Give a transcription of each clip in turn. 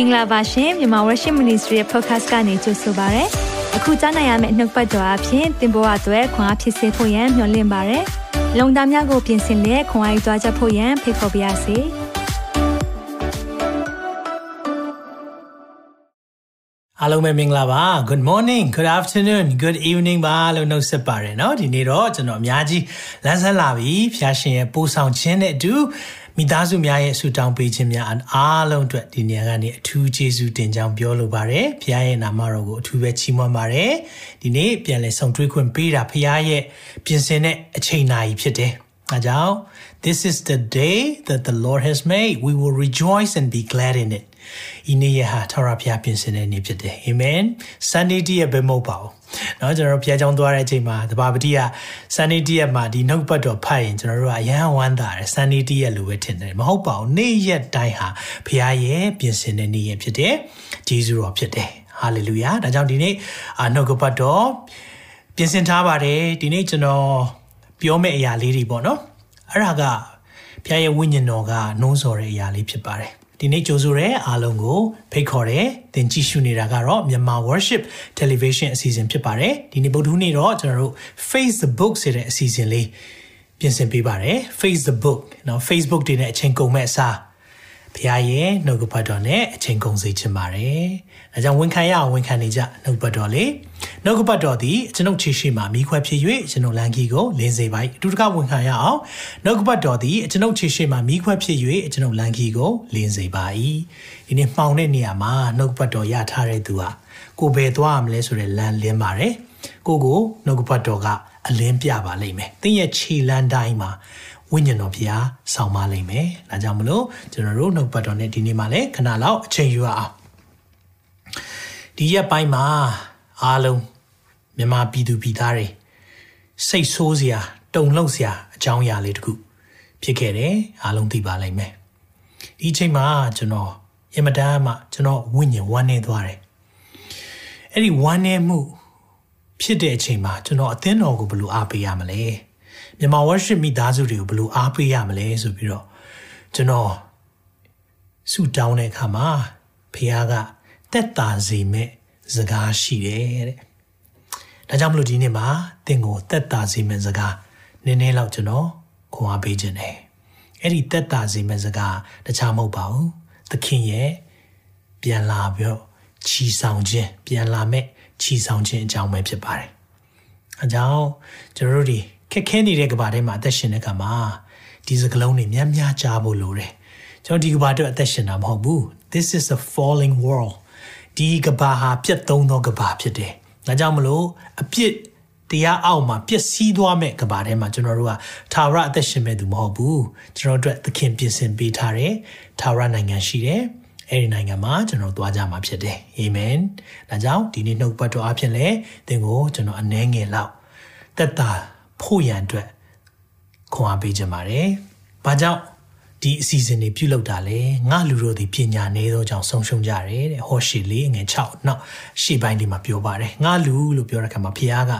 င်္ဂလာပါရှင်မြန်မာဝရရှိ Ministry ရဲ့ podcast ကနေကြိုဆိုပါရစေ။အခုကြားနိုင်ရမယ့်နောက်ပတ်ကြော်အဖြစ်သင်ပေါ်အပ်ွယ်ခွန်အားဖြစ်စေဖို့ယံမျှဝင့်ပါရစေ။လုံတာများကိုပြင်ဆင်လက်ခွန်အားယူကြားချက်ဖို့ယံဖိတ်ခေါ်ပါရစေ။အားလုံးပဲမင်္ဂလာပါ good morning good afternoon good evening ပါလို့နှုတ်ဆက်ပါရနော်ဒီနေ့တော့ကျွန်တော်အများကြီးလမ်းဆက်လာပြီဖျားရှင်ရဲ့ပို့ဆောင်ခြင်းနဲ့အတူ မိသားစုများရဲ့ဆုတောင်းပေးခြင်းများအားလုံးအတွက်ဒီနေရာကနေအထူးကျေးဇူးတင်ကြောင်းပြောလိုပါတယ်ဖျားရဲ့နာမတော်ကိုအထူးပဲချီးမွမ်းပါတယ်ဒီနေ့ပြန်လည်ဆုံတွေ့ခွင့်ပေးတာဖျားရဲ့ပြင်ဆင်တဲ့အချိန်နာရီဖြစ်တယ်အဲကြောင့် This is the day that the Lord has made we will rejoice and be glad in it ဤနေ့ရဟာထာဝရဘုရားပြင်ဆင်တဲ့နေ့ဖြစ်တယ်အာမင် Sunday တည်းရဲ့ဘယ်မဟုတ်ပါဘူး เนาะကျွန်တော်တို့ဘုရားကျောင်းသွားတဲ့အချိန်မှာတပါပတိက Sunday တည်းရဲ့မှာဒီနှုတ်ပတ်တော်ဖတ်ရင်ကျွန်တော်တို့ကအယံဝမ်းသာတယ် Sunday တည်းရဲ့လိုပဲထင်တယ်မဟုတ်ပါဘူးနေ့ရက်တိုင်းဟာဘုရားရဲ့ပြင်ဆင်တဲ့နေ့ရက်ဖြစ်တယ်ဂျေဇုတော်ဖြစ်တယ်ဟာလေလုယာဒါကြောင့်ဒီနေ့နှုတ်ကပတ်တော်ပြင်ဆင်ထားပါတယ်ဒီနေ့ကျွန်တော်ပြောမယ့်အရာလေးတွေပေါ့နော်အဲ့ဒါကဘုရားရဲ့ဝိညာဉ်တော်ကနှိုးဆော်တဲ့အရာလေးဖြစ်ပါတယ် ဒီနေ့ကြိုဆိုရဲအားလုံးကိုဖိတ်ခေါ်တယ်သင်ကြည့်ရှုနေတာကတော့မြန်မာ Worship Television အစီအစဉ်ဖြစ်ပါတယ်ဒီနေ့ဗုဒ္ဓဟူးနေ့တော့ကျွန်တော်တို့ Facebook ဆိုတဲ့အစီအစဉ်လေးပြင်ဆင်ပေးပါတယ် Facebook နော် Facebook တွေနဲ့အချိန်ကုန်မဲ့အစား ဘုရားရဲ့နှုတ်ကပတ်တော်နဲ့အချိန်ကုန်စေချင်ပါတယ်။ဒါကြောင့်ဝန်ခံရအောင်ဝန်ခံနေကြနှုတ်ပတ်တော်လေး။နှုတ်ကပတ်တော်သည်ကျွန်ုပ်ခြေရှိမှမိခွဲဖြစ်၍ကျွန်ုပ်လမ်းကြီးကိုလင်းစေပါ၏။အတူတကဝန်ခံရအောင်နှုတ်ကပတ်တော်သည်ကျွန်ုပ်ခြေရှိမှမိခွဲဖြစ်၍ကျွန်ုပ်လမ်းကြီးကိုလင်းစေပါ၏။ဒီနေ့မှောင်တဲ့နေရာမှာနှုတ်ကပတ်တော်ရထားတဲ့သူဟာကိုဘယ်သွားရမလဲဆိုတဲ့လမ်းလင်းပါတယ်။ကိုကိုနှုတ်ကပတ်တော်ကအလင်းပြပါလိမ့်မယ်။သင်ရဲ့ခြေလမ်းတိုင်းမှာ ဝိညာဉ်တော်ဘုရားဆောင်မလိမ့်မယ်။ဒါကြောင့်မလို့ကျွန်တော်တို့နှုတ်ပတ်တော်နဲ့ဒီနေ့မှလည်းခဏလောက်အချိန်ယူရအောင်။ဒီရက်ပိုင်းမှာအားလုံးမြန်မာပြည်သူပြည်သားတွေစိတ်ဆိုးစရာတုန်လှုပ်စရာအကြောင်းအရာလေးတခုဖြစ်ခဲ့တယ်။အားလုံးသိပါလိမ့်မယ်။ဒီအချိန်မှာကျွန်တော်ယမတန်မှကျွန်တော်ဝိညာဉ်ဝမ်းနေသွားတယ်။အဲ့ဒီဝမ်းနေမှုဖြစ်တဲ့အချိန်မှာကျွန်တော်အသင်းတော်ကိုဘယ်လိုအားပေးရမလဲ။ မြန်မာ worship မိသားစုတွေကိုဘယ်လိုအားပေးရမလဲဆိုပြီးတော့ကျွန်တော်ဆုတောင်းတဲ့အခါမှာဖခင်ကတက်တာစေမဲ့စကားရှိတယ်တဲ့။ဒါကြောင့်မလို့ဒီနေ့မှာသင်ကိုတက်တာစေမဲ့စကားနည်းနည်းလောက်ကျွန်တော်ခွန်အားပေးခြင်းတယ်။အဲ့ဒီတက်တာစေမဲ့စကားတခြားမဟုတ်ပါဘူး။သခင်ရဲ့ပြန်လာပြီးတော့ချီဆောင်ခြင်းပြန်လာမဲ့ချီဆောင်ခြင်းအကြောင်းပဲဖြစ်ပါတယ်။အကြောင်းကျွန်တော်တို့ဒီ ခက်ခဲနေတဲ့ကဘာထဲမှာအသက်ရှင်တဲ့ကမှာဒီစကလုံးတွေများများကြားဖို့လိုတယ်ကျွန်တော်ဒီကဘာတော့အသက်ရှင်တာမဟုတ်ဘူး this is a falling world ဒီကဘာဟာပြတ်သုံးသောကဘာဖြစ်တယ်ဒါကြောင့်မလို့အပြစ်တရားအောက်မှာပျက်စီးသွားမဲ့ကဘာထဲမှာကျွန်တော်တို့ကထာဝရအသက်ရှင်မဲ့သူမဟုတ်ဘူးကျွန်တော်တို့သခင်ပြင်ဆင်ပေးထားတဲ့ထာဝရနိုင်ငံရှိတယ်အဲ့ဒီနိုင်ငံမှာကျွန်တော်သွားကြမှာဖြစ်တယ်အာမင်ဒါကြောင့်ဒီနေ့နှုတ်ပတ်တော်အဖြစ်လဲသင်ကိုကျွန်တော်အနှဲငယ်လောက်တက်တာ ဖို့ရန်အတွက်ခွန်အားပေးကြပါတယ်။ဘာကြောင့်ဒီအစီအစဉ်တွေပြုလုပ်တာလဲငါလူတို့ဒီပညာနေသောကြောင့်ဆုံးရှုံးကြတယ်တဲ့ဟောရှေလေးငွေ6နောက်ရှေ့ပိုင်းဒီမှာပြောပါတယ်ငါလူလို့ပြောတဲ့ခါမှာဖခင်က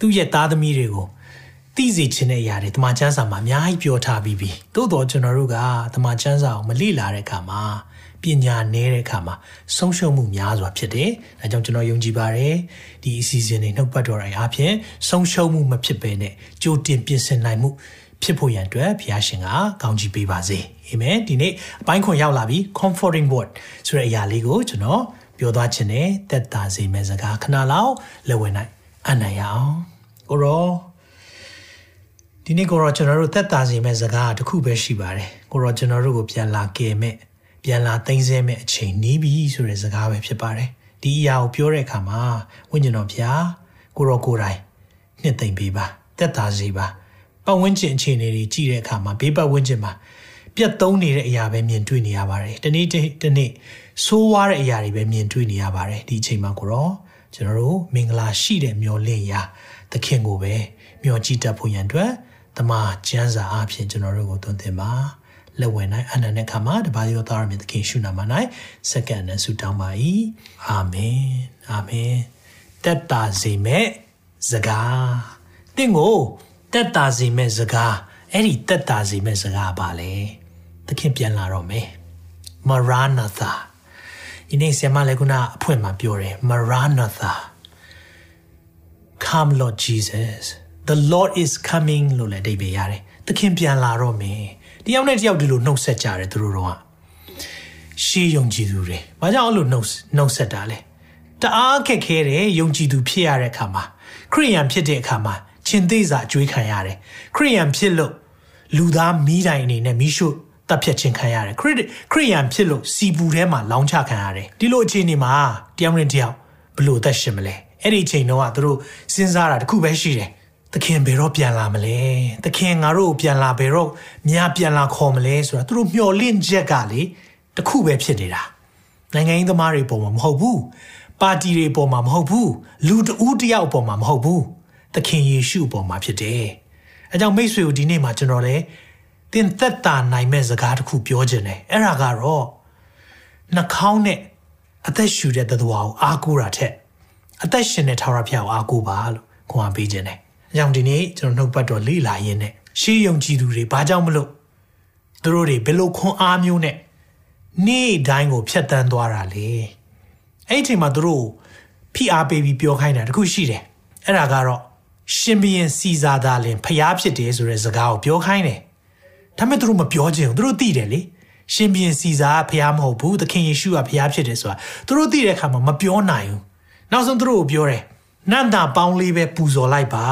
သူ့ရဲ့သားသမီးတွေကိုသိစေခြင်းတဲ့အရာတွေတမန်ကျမ်းစာမှာအများကြီးပြောထားပြီးပြီသို့တော့ကျွန်တော်တို့ကတမန်ကျမ်းစာကိုမလေ့လာတဲ့အခါမှာ ပညာနေတဲ့အခါမှာဆုံးရှုံးမှုများစွာဖြစ်တယ်။ဒါကြောင့်ကျွန်တော်ယုံကြည်ပါတယ်ဒီအစီအစဉ်တွေနှုတ်ပတ်တော်တိုင်းအပြင်ဆုံးရှုံးမှုမဖြစ်ဘဲနဲ့ကြိုတင်ပြင်ဆင်နိုင်မှုဖြစ်ဖို့ရန်အတွက်ဘုရားရှင်ကကောင်းချီးပေးပါစေ။အာမင်။ဒီနေ့အပိုင်းခွန်ရောက်လာပြီ comforting word ဆိုတဲ့အရာလေးကိုကျွန်တော်ပြောသွားခြင်းနဲ့တက်တာစေမယ့်စကားခဏလောက်လက်ဝင်နိုင်အနိုင်ရအောင်။ကိုရောဒီနေ့ကိုရောကျွန်တော်တို့သက်သာစေမယ့်စကားတစ်ခုပဲရှိပါတယ်ကိုရောကျွန်တော်တို့ကိုပြန်လာကယ်မဲ့ ပြန်လာသိမ်းဆဲမဲ့အချိန်နီးပြီဆိုတဲ့စကားပဲဖြစ်ပါတယ်ဒီအရာကိုပြောတဲ့အခါမှာဝိညာဉ်တော်ဘုရားကိုရောကိုယ်တိုင်နှစ်သိမ့်ပေးပါတက်တာစေပါပတ်ဝန်းကျင်အခြေအနေတွေကြည့်တဲ့အခါမှာဘေးပတ်ဝန်းကျင်မှာပြတ်သုံးနေတဲ့အရာပဲမြင်တွေ့နေရပါတယ်တနေ့တနေ့ဆိုးွားတဲ့အရာတွေပဲမြင်တွေ့နေရပါတယ်ဒီအချိန်မှာကိုရောကျွန်တော်တို့မင်္ဂလာရှိတဲ့မျော်လင့်ရာသခင်ကိုပဲမျှော်ကြည့်တတ်ဖို့ရန်အတွက်တမန်ကျမ်းစာအဖြစ်ကျွန်တော်တို့ကိုသွန်သင်ပါ လက်ဝင်နိုင်အနန္တခါမှာတပါးရောသားရမြတ်သခင်ရှုနာမ၌စက္ကန့်နဲ့ဆုတောင်းပါ၏အာမင်အာမင်တက်တာစေမဲ့စကားတင့်ကိုတက်တာစေမဲ့စကားအဲ့ဒီတက်တာစေမဲ့စကားပါလေသခင်ပြန်လာတော့မယ်မရနာသာဒီနေ့ဆရာမလည်းခုနအဖွင့်မှာပြောတယ် Maranatha Come Lord Jesus the Lord is coming လို့လည်းအဓိပ္ပာယ်ရတယ်သခင်ပြန်လာတော့မယ် တယောက်နဲ့တယောက်ဒီလိုနှုတ်ဆက်ကြတယ်သူတို့တော့ရှေးယုံကြည်သူတွေဘာကြောင့်အဲ့လိုနှုတ်နှုတ်ဆက်တာလဲတအားခက်ခဲတယ်ယုံကြည်သူဖြစ်ရတဲ့အခါမှာခရိယန်ဖြစ်တဲ့အခါမှာရှင်သေးစာအကျွေးခံရတယ်ခရိယန်ဖြစ်လို့လူသားမိတိုင်အနေနဲ့မိရှုတပ်ဖြတ်ခြင်းခံရတယ်ခရစ်ခရိယန်ဖြစ်လို့စီပူထဲမှာလောင်းချခံရတယ်ဒီလိုအခြေအနေမှာတယောက်နဲ့တယောက်ဘလို့အသက်ရှင်မလဲအဲ့ဒီအချိန်တော့ကသူတို့စဉ်းစားတာတခုပဲရှိတယ် သခင်ဘယ်တော့ပြန်လာမလဲသခင်ငါတို့ပြန်လာဘယ်တော့မြာပြန်လာခေါ်မလဲဆိုတာသူတို့မျှော်လင့်ချက်ကလေတခုပဲဖြစ်နေတာနိုင်ငံရေးသမားတွေပေါ်မှာမဟုတ်ဘူးပါတီတွေပေါ်မှာမဟုတ်ဘူးလူတဦးတယောက်ပေါ်မှာမဟုတ်ဘူးသခင်ယေရှုပေါ်မှာဖြစ်တယ်အဲကြောင့်မိတ်ဆွေကိုဒီနေ့မှာကျွန်တော်လည်းတင်သက်တာနိုင်မဲ့စကားတစ်ခုပြောခြင်းတယ်အဲ့ဒါကတော့နှာခေါင်းနဲ့အသက်ရှူတဲ့သတ္တဝါကိုအားကိုးတာထက်အသက်ရှင်တဲ့ထာဝရဘုရားကိုအားကိုးပါလို့ခွန်အားပေးခြင်းတယ် အကြောင်းဒီနေ့ကျွန်တော်နှုတ်ပတ်တော်လေ့လာရင်းနဲ့ရှေးယုံကြည်သူတွေဘာကြောင့်မလို့သူတို့တွေဘယ်လိုခွန်အားမျိုးနဲ့နေ့တိုင်းကိုဖျက်ဆီးသွားတာလေအဲ့ဒီအချိန်မှာသူတို့ဖိအားပေးပြီးပြောခိုင်းတာတခုရှိတယ်အဲ့ဒါကတော့ရှင်ဘီရင်စီစာသားလင်ဖျားဖြစ်တယ်ဆိုတဲ့စကားကိုပြောခိုင်းတယ်ဒါပေမဲ့သူတို့မပြောချင်ဘူးသူတို့သိတယ်လေရှင်ဘီရင်စီစာကဖျားမဟုတ်ဘူးသခင်ယေရှုကဖျားဖြစ်တယ်ဆိုတာသူတို့သိတဲ့အခါမှာမပြောနိုင်ဘူးနောက်ဆုံးသူတို့ကိုပြောတယ်နန္တာပေါင်းလေးပဲပူဇော်လိုက်ပါ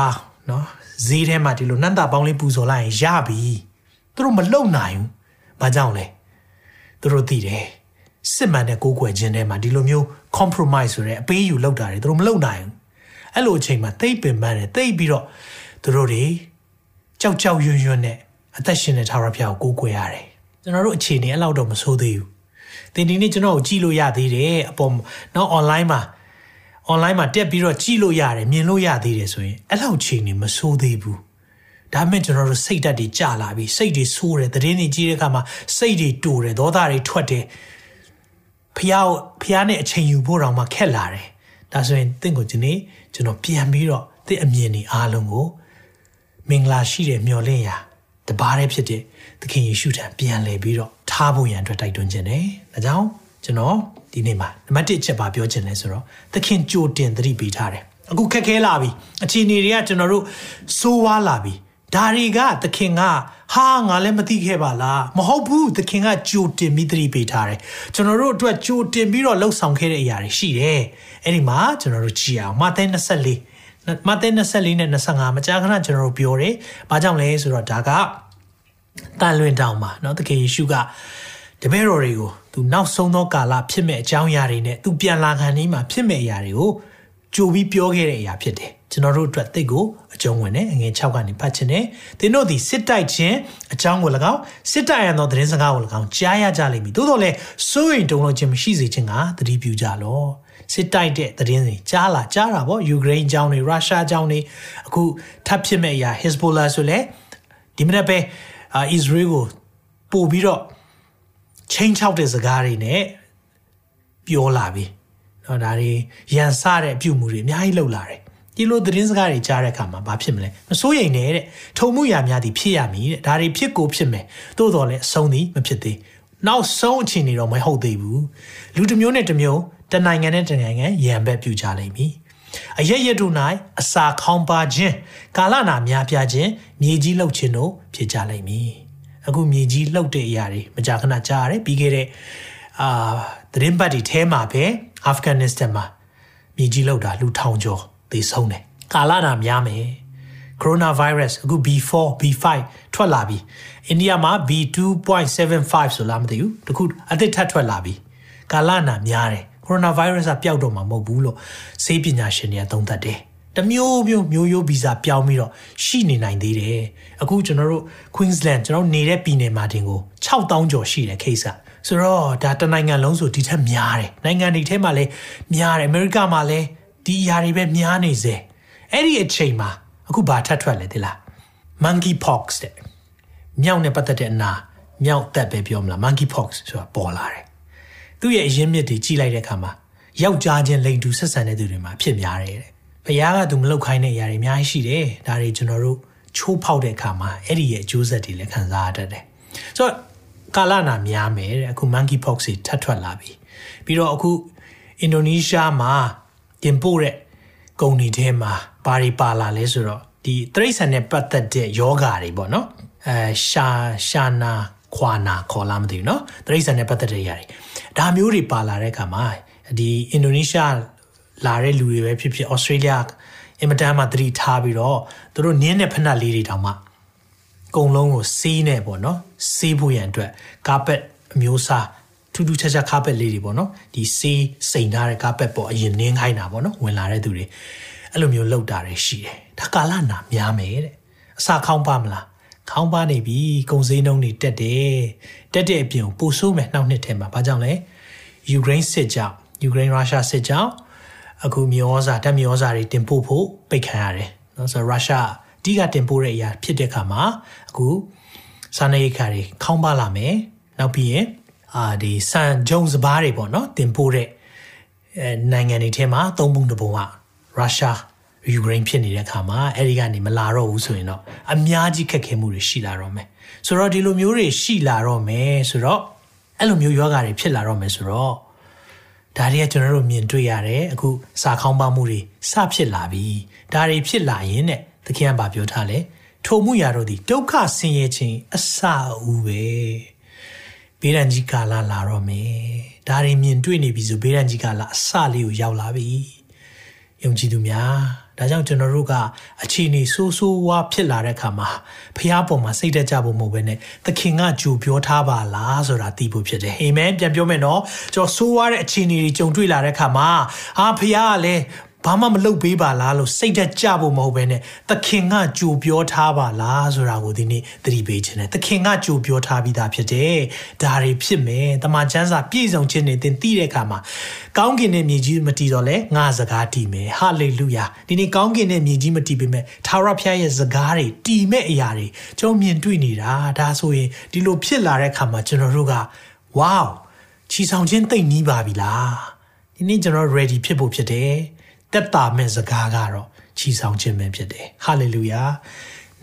နော်ဈေးထဲမှာဒီလိုနန္တာပေါင်းလေးပူဇော်လိုက်ရင်ရပြီသူတို့မလုံနိုင်ဘူးဘာကြောင့်လဲသူတို့သိတယ်စစ်မှန်တဲ့ကိုးကွယ်ခြင်းထဲမှာဒီလိုမျိုး compromise ဆိုတဲ့အပေးယူလောက်တာတွေသူတို့မလုပ်နိုင်ဘူးအဲ့လိုအချိန်မှာတိတ်ပင်ပန်းတယ်တိတ်ပြီးတော့သူတို့တွေကြောက်ကြောက်ရွံ့ရွံ့နဲ့အသက်ရှင်တဲ့ထာဝရဘုရားကိုကိုးကွယ်ရတယ်ကျွန်တော်တို့အခြေအနေအဲ့လောက်တော့မဆိုးသေးဘူးသင်ဒီနေ့ကျွန်တော်ကိုကြည့်လို့ရသေးတယ်အပေါ်နောက် online မှာ online မှာတက်ပြီးတော့ကြည့်လို့ရတယ်မြင်လို့ရသေးတယ်ဆိုရင်အဲ့လောက်ချိန်နေမဆိုးသေးဘူးဒါမဲ့ကျွန်တော်တို့စိတ်ဓာတ်တွေကျလာပြီစိတ်တွေဆိုးတယ်သတင်းတွေကြီးတဲ့အခါမှာစိတ်တွေတူတယ်ဒေါသတွေထွက်တယ်ဖះဖះနဲ့အချိန်ယူဖို့တောင်မှခက်လာတယ်ဒါဆိုရင်တင့်ကိုဒီနေ့ကျွန်တော်ပြန်ပြီးတော့တင့်အမြင်တွေအားလုံးကိုမင်္ဂလာရှိတဲ့မျှော်လင့်ရာတပါးတည်းဖြစ်တဲ့သခင်ယေရှုထံပြန်လည်ပြီးတော့ထားဖို့ရန်အတွက်တိုက်တွန်းခြင်းတယ်ဒါကြောင့်ကျွန်တော် ဒီနေ့မှာနံပါတ်1ချက်ပါပြောခြင်းလဲဆိုတော့သခင်ကြိုတင်သတိပေးထားတယ်အခုခက်ခဲလာပြီအခြေအနေတွေကကျွန်တော်တို့စိုးဝါးလာပြီဒါတွေကသခင်ကဟာငါလည်းမသိခဲ့ပါလားမဟုတ်ဘူးသခင်ကကြိုတင်ပြီးသတိပေးထားတယ်ကျွန်တော်တို့အတွက်ကြိုတင်ပြီးတော့လှုပ်ဆောင်ခဲ့တဲ့အရာတွေရှိတယ်အဲ့ဒီမှာကျွန်တော်တို့ကြည့်အောင်မာသဲ24မာသဲ24နဲ့25မကြာခဏကျွန်တော်တို့ပြောတယ်ဘာကြောင့်လဲဆိုတော့ဒါကတန်လွင်တောင်မှာเนาะသခင်ယေရှုက တပည့်တော်တွေကိုသူနောက်ဆုံးသောကာလဖြစ်မဲ့အကြောင်းအရာတွေနဲ့သူပြန်လာခံနေမှာဖြစ်မဲ့အရာတွေကိုကြိုပြီးပြောခဲ့တဲ့အရာဖြစ်တယ်ကျွန်တော်တို့အတွက်သိကိုအကျုံးဝင်တယ်အငယ်6ကနေဖတ်ခြင်းနဲ့သင်တို့သည်စစ်တိုက်ခြင်းအကြောင်းကို၎င်းစစ်တိုက်ရသောသတင်းစကားကို၎င်းကြားရကြလိမ့်မည်သို့တော်လည်းစိုးရင်တုံ့လို့ခြင်းမရှိစေခြင်းကသတိပြုကြလောစစ်တိုက်တဲ့သတင်းတွေကြားလာကြားတာပေါ့ယူကရိန်းအကြောင်းတွေရုရှားအကြောင်းတွေအခုထပ်ဖြစ်မဲ့အရာ Hezbollah ဆိုလဲဒီမနေ့ပဲအာအစ္စရေးကိုပို့ပြီးတော့ ချင်းချောက်တဲ့စကားတွေနဲ့ပြောလာပြီเนาะဒါတွေရန်စတဲ့အပြုမှုတွေအများကြီးလှုပ်လာတယ်ဒီလိုသတင်းစကားတွေကြားတဲ့အခါမှာဘာဖြစ်မလဲမစိုးရိမ်နဲ့တဲ့ထုံမှုရများသည်ဖြစ်ရမည်တဲ့ဒါတွေဖြစ်ကိုဖြစ်မယ်သို့တော်လည်းအဆုံးသည်မဖြစ်သေးနောက်ဆုံးအခြေအနေတော့မဟုတ်သေးဘူးလူတစ်မျိုးနဲ့တစ်မျိုးတနိုင်ငံနဲ့တနိုင်ငံရန်ဘက်ပြူကြလိမ့်မည်အရရတို့၌အစာခေါင်းပါခြင်းကာလနာများပြားခြင်းမြေကြီးလှုပ်ခြင်းတို့ဖြစ်ကြလိမ့်မည် အခုမြေကြီးလှုပ်တဲ့အရာတွေမကြာခဏကြားရတယ်ပြီးခဲ့တဲ့အာသတင်းပတ်တွေထဲမှာပဲအာဖဂန်နစ္စတန်မှာမြေကြီးလှုပ်တာလူထောင်ကျော်သေဆုံးတယ်ကာလနာများမယ်ကိုရိုနာဗိုင်းရပ်စ်အခု B4 B5 ထွက်လာပြီအိန္ဒိယမှာ B2.75 ဆိုလားမသိဘူးတခုအသစ်ထပ်ထွက်လာပြီကာလနာများတယ်ကိုရိုနာဗိုင်းရပ်စ်ကပျောက်တော့မှာမဟုတ်ဘူးလို့ဆေးပညာရှင်တွေကသုံးသပ်တယ် တမျိုးမျိုးမျိုးရိုးဗီဇပြောင်းပြီးတော့ရှိနေနိုင်သေးတယ်အခုကျွန်တော်တို့ Queensland ကျွန်တော်နေတဲ့ပြည်နယ်မှာတင်ကို6000ကျော်ရှိတယ် case ဆိုတော့ဒါတနိုင်ငံလုံးဆိုဒီထက်များတယ်နိုင်ငံတွေထဲမှာလည်းများတယ်အမေရိကမှာလည်းဒီအရာတွေပဲများနေစေအဲ့ဒီအချိန်မှာအခုဘာထပ်ထွက်လဲသိလား monkey pox တဲ့မြောက်နဲ့ပတ်သက်တဲ့အနာမြောက်သက်ပဲပြောမလား monkey pox ဆိုတာပေါ်လာတယ်သူ့ရဲ့အရင်းမြစ်တွေကြီးလိုက်တဲ့အခါမှာယောက်ျားချင်းလိန်တူဆက်ဆံတဲ့သူတွေမှာဖြစ်များတယ် တဲ့ဘုရားကသူမလောက်ခိုင်းတဲ့အရာတွေအများကြီးရှိတယ်ဒါတွေကျွန်တော်တို့ချိုးဖောက်တဲ့အခါမှာအဲ့ဒီရဲ့အကျိုးဆက်တွေလည်းခံစားရတတ်တယ်ဆိုတော့ကာလနာများမယ်တဲ့အခု monkey pox တွေထပ်ထွက်လာပြီ ပြီးတော့အခုအင်ဒိုနီးရှားမှာတင်ပို့တဲ့ကုန်တွေထဲမှာဘာတွေပါလာလဲဆိုတော့ဒီတရိတ်ဆန်နဲ့ပတ်သက်တဲ့ယောဂါတွေပေါ့နော်အဲရှာရှာနာခွာနာခေါ်လာမသိဘူးเนาะတရိတ်ဆန်နဲ့ပတ်သက်တဲ့ຢာတွေဒါမျိုးတွေပါလာတဲ့အခါမှာဒီအင်ဒိုနီးရှား လာတဲ့လူတွေပဲဖြစ်ဖြစ်ဩစတြေးလျအင်မတန်မှသတိထားပြီးတော့သူတို့နင်းတဲ့ဖက်နှက်လေးတွေတောင်မှကုံလုံးကိုစီးနေပေါ့နော်စီးဖို့ရန်အတွက်ကာပက်အမျိုးအစားထူးထူးခြားခြားကာပက်လေးတွေပေါ့နော်ဒီစီးစိန်ထားတဲ့ကာပက်ပေါ်အရင်နင်းခိုင်းတာပေါ့နော်ဝင်လာတဲ့သူတွေအဲ့လိုမျိုးလောက်တာတွေရှိတယ်ဒါကာလနာများမယ်တဲ့အစာခေါင်းပါမလားခေါင်းပါနေပြီကုံစည်းနှုံးတွေတက်တယ်တက်တဲ့အပြင်ပိုဆိုးမယ်နောက်နှစ်ထဲမှာဘာကြောင့်လဲယူကရိန်းစစ်ကြောင့်ယူကရိန်းရုရှားစစ်ကြောင့် အခုမြေဩဇာတက်မြေဩဇာတွေတင်ပို့ဖို့ပိတ်ခံရတယ်နော်ဆိုတော့ရုရှားအဓိကတင်ပို့တဲ့အရာဖြစ်တဲ့အခါမှာအခုစားနပ်ရိက္ခာတွေခေါင်းပါလာမယ်နောက်ပြီးရင်အာဒီစံဂျုံစပားတွေပေါ့နော်တင်ပို့တဲ့အဲနိုင်ငံတွေထဲမှာသုံးပုံတစ်ပုံကရုရှားယူကရိန်းဖြစ်နေတဲ့အခါမှာအဲ့ဒီကနေမလာတော့ဘူးဆိုရင်တော့အများကြီးခက်ခဲမှုတွေရှိလာတော့မယ်ဆိုတော့ဒီလိုမျိုးတွေရှိလာတော့မယ်ဆိုတော့အဲ့လိုမျိုးယောဂါတွေဖြစ်လာတော့မယ်ဆိုတော့ ဒါတွေကကျွန်တော်တို့မြင်တွေ့ရတယ်အခုစာခေါင်းပါမှုတွေစဖြစ်လာပြီဒါတွေဖြစ်လာရင်တဲ့သခင်ကပြောထားလဲထိုမှုရာတို့ဒီဒုက္ခဆင်းရဲခြင်းအစအဦးပဲဘေးရန်ကြီးကာလလာတော့မယ်ဒါတွေမြင်တွေ့နေပြီဆိုဘေးရန်ကြီးကာလအစလေးကိုရောက်လာပြီယုံကြည်သူများ ဒါကြောင့်ကျွန်တော်တို့ကအခြေအနေဆိုးဆိုးဝါးဖြစ်လာတဲ့အခါမှာဖះပေါ်မှာစိတ်တက်ကြဖို့မဟုတ်ဘဲနဲ့သခင်ကကြိုပြောထားပါလားဆိုတာသိဖို့ဖြစ်တယ်အာမင်ပြန်ပြောမယ်နော်ကျွန်တော်ဆိုးဝါးတဲ့အခြေအနေတွေကြုံတွေ့လာတဲ့အခါမှာအာဖះကလည်း ဘာမှမလုပ်ပေးပါလားလို့စိတ်သက်ကြဖို့မဟုတ်ဘဲနဲ့သခင်ကကြိုပြောထားပါလားဆိုတာကိုဒီနေ့သတိပေးခြင်းနဲ့သခင်ကကြိုပြောထားပြီးသားဖြစ်တယ်ဒါတွေဖြစ်မယ်တမန်ကျမ်းစာပြည့်စုံခြင်းနဲ့သင်သိတဲ့အခါမှာကောင်းကင်နဲ့မြေကြီးမတည်တော့လဲငါစကားတည်မယ်ဟာလေလုယာဒီနေ့ကောင်းကင်နဲ့မြေကြီးမတည်ပေမဲ့သာရဖျားရဲ့စကားတွေတည်မဲ့အရာတွေကျွန်တော်မြင်တွေ့နေတာဒါဆိုရင်ဒီလိုဖြစ်လာတဲ့အခါမှာကျွန်တော်တို့ကဝေါချီဆောင်ခြင်းသိမ့်နီးပါပြီလားဒီနေ့ကျွန်တော် ready ဖြစ်ဖို့ဖြစ်တယ် တက်တာမဲ့စကားကတော့ချီဆောင်ခြင်းပဲဖြစ်တယ်ဟာလေလုယာ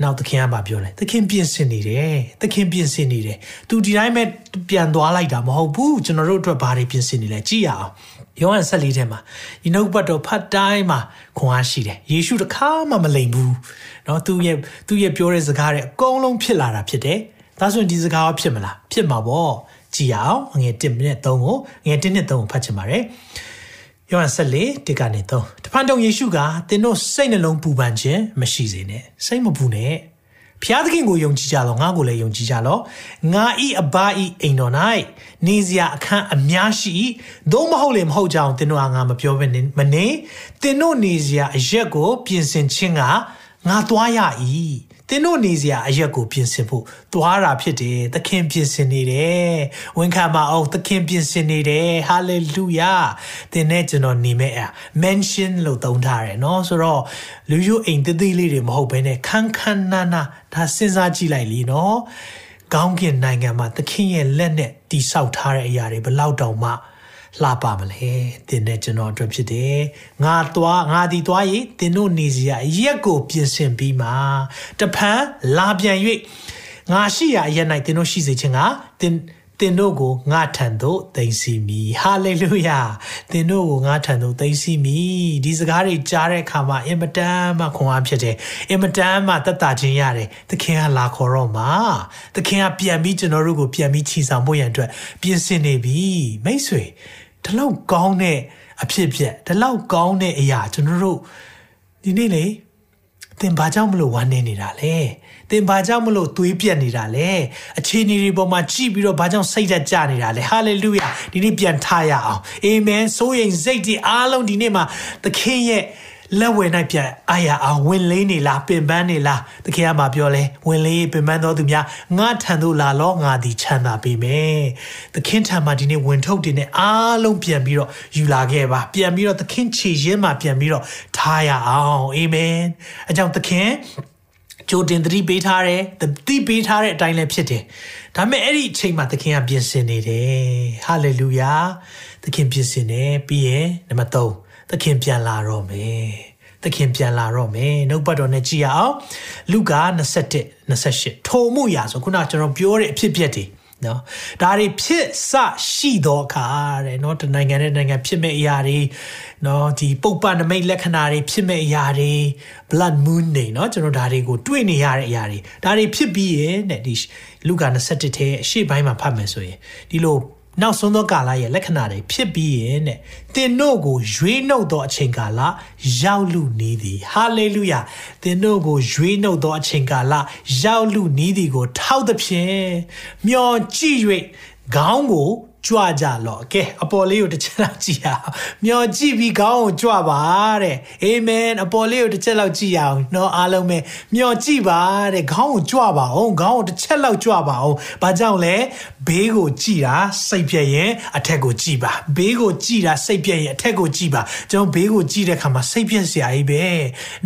နောက်သခင်ကဘာပြောလဲသခင်ပြင်ဆင်နေတယ်သခင်ပြင်ဆင်နေတယ်သူဒီတိုင်းပဲပြန်သွားလိုက်တာမဟုတ်ဘူးကျွန်တော်တို့အတွက်ဘာတွေပြင်ဆင်နေလဲကြည့်ရအောင်ယောဟန်ဆက်လေးထဲမှာဒီနှုတ်ပတ်တော်ဖတ်တိုင်းမှာခွန်အားရှိတယ်ယေရှုတခါမှမလိမ်ဘူးเนาะသူရဲ့သူရဲ့ပြောတဲ့စကားတွေအကုန်လုံးဖြစ်လာတာဖြစ်တယ်ဒါဆိုရင်ဒီစကားကဖြစ်မလားဖြစ်မှာပေါ့ကြည့်ရအောင်ငွေ1မိနစ်3ကိုငွေ1နှစ်3ကိုဖတ်ချင်ပါတယ် ယောဟန်14တစ်ကနေ3တဖန်တုံယေရှုကသင်တို့စိတ်နှလုံးပူပန်ခြင်းမရှိစေနဲ့စိတ်မပူနဲ့ဖျားသခင်ကိုယုံကြည်ကြလောငါကိုလည်းယုံကြည်ကြလောငါဤအဘဤအိမ်တော်၌နေစရာအခန်းအများရှိသို့မဟုတ်လေမဟုတ်ကြအောင်သင်တို့ကငါမပြောဘဲနဲ့မနေသင်တို့နေစရာအရက်ကို ပြင်ဆင်ခြင်းကငါသွားရ၏ သင်တို့နေစရာအရက်ကိုပြင်ဆင်ဖို့သွားတာဖြစ်တယ်သခင်ပြင်ဆင်နေတယ်ဝန်ခံပါအောင်သခင်ပြင်ဆင်နေတယ်ဟာလေလုယာသင်နဲ့ကျွန်တော်နေမဲ့အ mention လို့သုံးထားတယ်เนาะဆိုတော့လူယူအိမ်တသေးလေးတွေမဟုတ်ဘဲနဲ့ခန်းခန်းနာနာဒါစဉ်းစားကြည့်လိုက်လीเนาะကောင်းကင်နိုင်ငံမှာသခင်ရဲ့လက်နဲ့တိဆောက်ထားတဲ့အရာတွေဘလောက်တောင်မှ လှပမလဲတင်းနဲ့ကျွန်တော်အတွက်ဖြစ်တယ်ငါသွားငါဒီသွားရေးတင်းတို့နေစရာရက်ကိုပြင်ဆင်ပြီးမှတဖန်လာပြန်၍ငါရှိရာအရက်၌တင်းတို့ရှိစေခြင်းကတင်းသင်တို့ကိုငါထံသို့သိမ်းစီမည်ဟာလေလုယာသင်တို့ကိုငါထံသို့သိမ်းစီမည်ဒီစကားတွေကြားတဲ့အခါမှာအင်မတန်မှခွန်အားဖြစ်တယ်အင်မတန်မှတက်တာခြင်းရတယ်သခင်ကလာခေါ်တော့မှာသခင်ကပြန်ပြီးကျွန်တော်တို့ကိုပြန်ပြီးချီဆောင်ဖို့ရန်အတွက်ပြင်ဆင်နေပြီမိတ်ဆွေ ဒီလောက်ကောင်းတဲ့အဖြစ်ဖြစ်ဒီလောက်ကောင်းတဲ့အရာကျွန်တော်တို့ဒီနေ့လေသင်ဘာကြောင့်မလို့ဝမ်းနေနေတာလဲသင်ဘာကြောင့်မလို့သွေးပြက်နေတာလဲအခြေအနေတွေပေါ်မှာကြည့်ပြီးတော့ဘာကြောင့်စိတ်သက်ကြနေတာလဲဟာလေလုယာဒီနေ့ပြန်ထားရအောင်အာမင်ဆိုရင်စိတ်ဒီအားလုံးဒီနေ့မှာသခင်ရဲ့ လက်ဝဲ၌ပြန်အာရအောင်ဝင်လေးနေလားပင်ပန်းနေလားတခင်ကမှပြောလဲဝင်လေးပင်ပန်းတော်သူများငါထံသို့လာလောငါသည်ချမ်းသာပေမယ်သခင်ထံမှာဒီနေ့ဝင်ထုတ်တင်တဲ့အားလုံးပြန်ပြီးတော့ယူလာခဲ့ပါပြန်ပြီးတော့သခင်ခြေရင်းမှာပြန်ပြီးတော့ထားရအောင်အာမင်အကြောင်းသခင်ကြိုတင်သတိပေးထားတယ်သတိပေးထားတဲ့အတိုင်းလည်းဖြစ်တယ်ဒါပေမဲ့အဲ့ဒီအချိန်မှာသခင်ကပြင်ဆင်နေတယ်ဟာလေလုယာသခင်ပြင်ဆင်နေပြီးရင်နံပါတ်3 သခင်ပြန်လာတော့မယ်သခင်ပြန်လာတော့မယ်နှုတ်ပတ်တော်နဲ့ကြည်ရအောင်လူကာ21 28ထိုမှုရာဆိုခုနကျွန်တော်ပြောတဲ့အဖြစ်အပျက်တွေနော်ဒါတွေဖြစ်စရှိတော့အခါတဲ့နော်တနိုင်ငံနဲ့နိုင်ငံဖြစ်မဲ့အရာတွေနော်ဒီပုပ်ပနမိတ်လက္ခဏာတွေဖြစ်မဲ့အရာတွေ blood moon တွေနော်ကျွန်တော်ဒါတွေကိုတွေ့နေရတဲ့အရာတွေဒါတွေဖြစ်ပြီးရဲ့တဲ့ဒီလူကာ21ထဲအရှိပိုင်းမှာဖတ်မယ်ဆိုရင်ဒီလို နောက်ဆုံးသောကာလရဲ့လက္ခဏာတွေဖြစ်ပြီးရင်တဲ့တင်တို့ကိုရွေးနှုတ်သောအချိန်ကာလရောက်လူနေသည်ဟာလေလုယာတင်တို့ကိုရွေးနှုတ်သောအချိန်ကာလရောက်လူနေသည်ကို ထောက်သဖြင့်မျောကြည့်၍ခေါင်းကို ကြွကြလော့ကဲအပေါ်လေးကိုတစ်ချက်လောက်ကြည့်ရအောင်မျောကြည့်ပြီးခေါင်းကိုကြွပါတဲ့အာမင်အပေါ်လေးကိုတစ်ချက်လောက်ကြည့်ရအောင်နော်အားလုံးပဲမျောကြည့်ပါတဲ့ခေါင်းကိုကြွပါအောင်ခေါင်းကိုတစ်ချက်လောက်ကြွပါအောင်ဘာကြောင့်လဲဘေးကိုကြည့်တာစိတ်ပြည့်ရင်အထက်ကိုကြည့်ပါဘေးကိုကြည့်တာစိတ်ပြည့်ရင်အထက်ကိုကြည့်ပါကျွန်တော်ဘေးကိုကြည့်တဲ့အခါမှာစိတ်ပြည့်စရာကြီးပဲ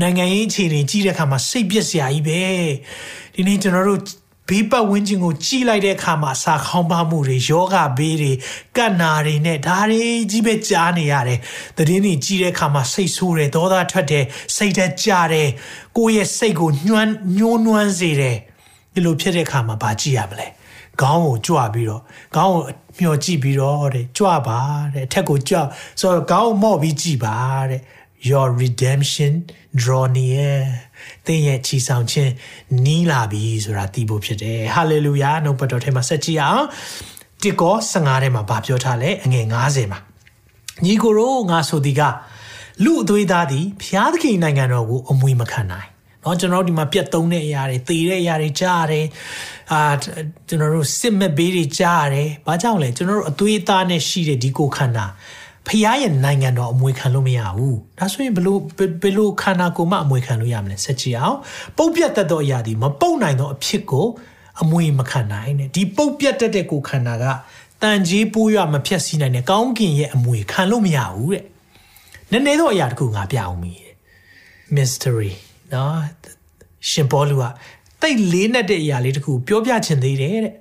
နိုင်ငံရေးအခြေအနေကြည့်တဲ့အခါမှာစိတ်ပြည့်စရာကြီးပဲဒီနေ့ကျွန်တော်တို့ ဘေးပတ်ဝန်းကျင်ကိုကြည်လိုက်တဲ့အခါမှာစာခေါင်းပါမှုတွေယောဂဘေးတွေကတ်နာတွေနဲ့ဒါတွေကြီးပဲကြားနေရတယ်။သတင်းတွေကြီးတဲ့အခါမှာစိတ်ဆိုးတယ်ဒေါသထွက်တယ်စိတ်သက်ကြတယ်ကိုယ့်ရဲ့စိတ်ကိုညှွမ်းညှိုးနွမ်းစေတယ်ဒီလိုဖြစ်တဲ့အခါမှာဘာကြည့်ရမလဲ။ခေါင်းကိုကြွပြီးတော့ခေါင်းကိုမျောကြည့်ပြီးတော့တဲ့ကြွပါတဲ့အထက်ကိုကြွဆိုတော့ခေါင်းကိုမော့ပြီးကြည့်ပါတဲ့ your redemption draw near သင်ရဲ့ချီဆောင်ခြင်းနီးလာပြီဆိုတာသိဖို့ဖြစ်တယ် hallelujah နှုတ်ပတ်တော်ထဲမှာဆက်ကြည့်အောင်တစ်ကော15ထဲမှာဗာပြောထားလဲအငယ်90မှာညီကိုရောငါဆိုဒီကလူအသွေးသားသည်ဖျားသခင်နိုင်ငံတော်ကိုအမွေမခံနိုင်เนาะကျွန်တော်တို့ဒီမှာပြတ်သုံးတဲ့အရာတွေသေတဲ့အရာတွေကြားရတယ်အာကျွန်တော်တို့စစ်မဲ့ဘေးတွေကြားရတယ်ဘာကြောင့်လဲကျွန်တော်တို့အသွေးသားနဲ့ရှိတဲ့ဒီကိုခန္ဓာ ဖျားရဲ့နိုင်ငံတော်အမွေခံလို့မရဘူးဒါဆိုရင်ဘလို့ဘလို့ခန္ဓာကိုယ်မှအမွေခံလို့ရမလဲဆက်ကြည့်အောင်ပုတ်ပြတ်တတ်သောအရာဒီမပုတ်နိုင်သောအဖြစ်ကိုအမွေမခံနိုင်တဲ့ဒီပုတ်ပြတ်တတ်တဲ့ကိုယ်ခန္ဓာကတန်ကြီးပိုးရမဖြတ်စီနိုင်တဲ့ကောင်းကင်ရဲ့အမွေခံလို့မရဘူးတဲ့နည်းနည်းသောအရာတခုငါပြအောင်မီတဲ့ mystery နော်ရှင်ဘောလူကတိတ်လေးနဲ့တဲ့အရာလေးတခုပြောပြချင်သေးတယ်တဲ့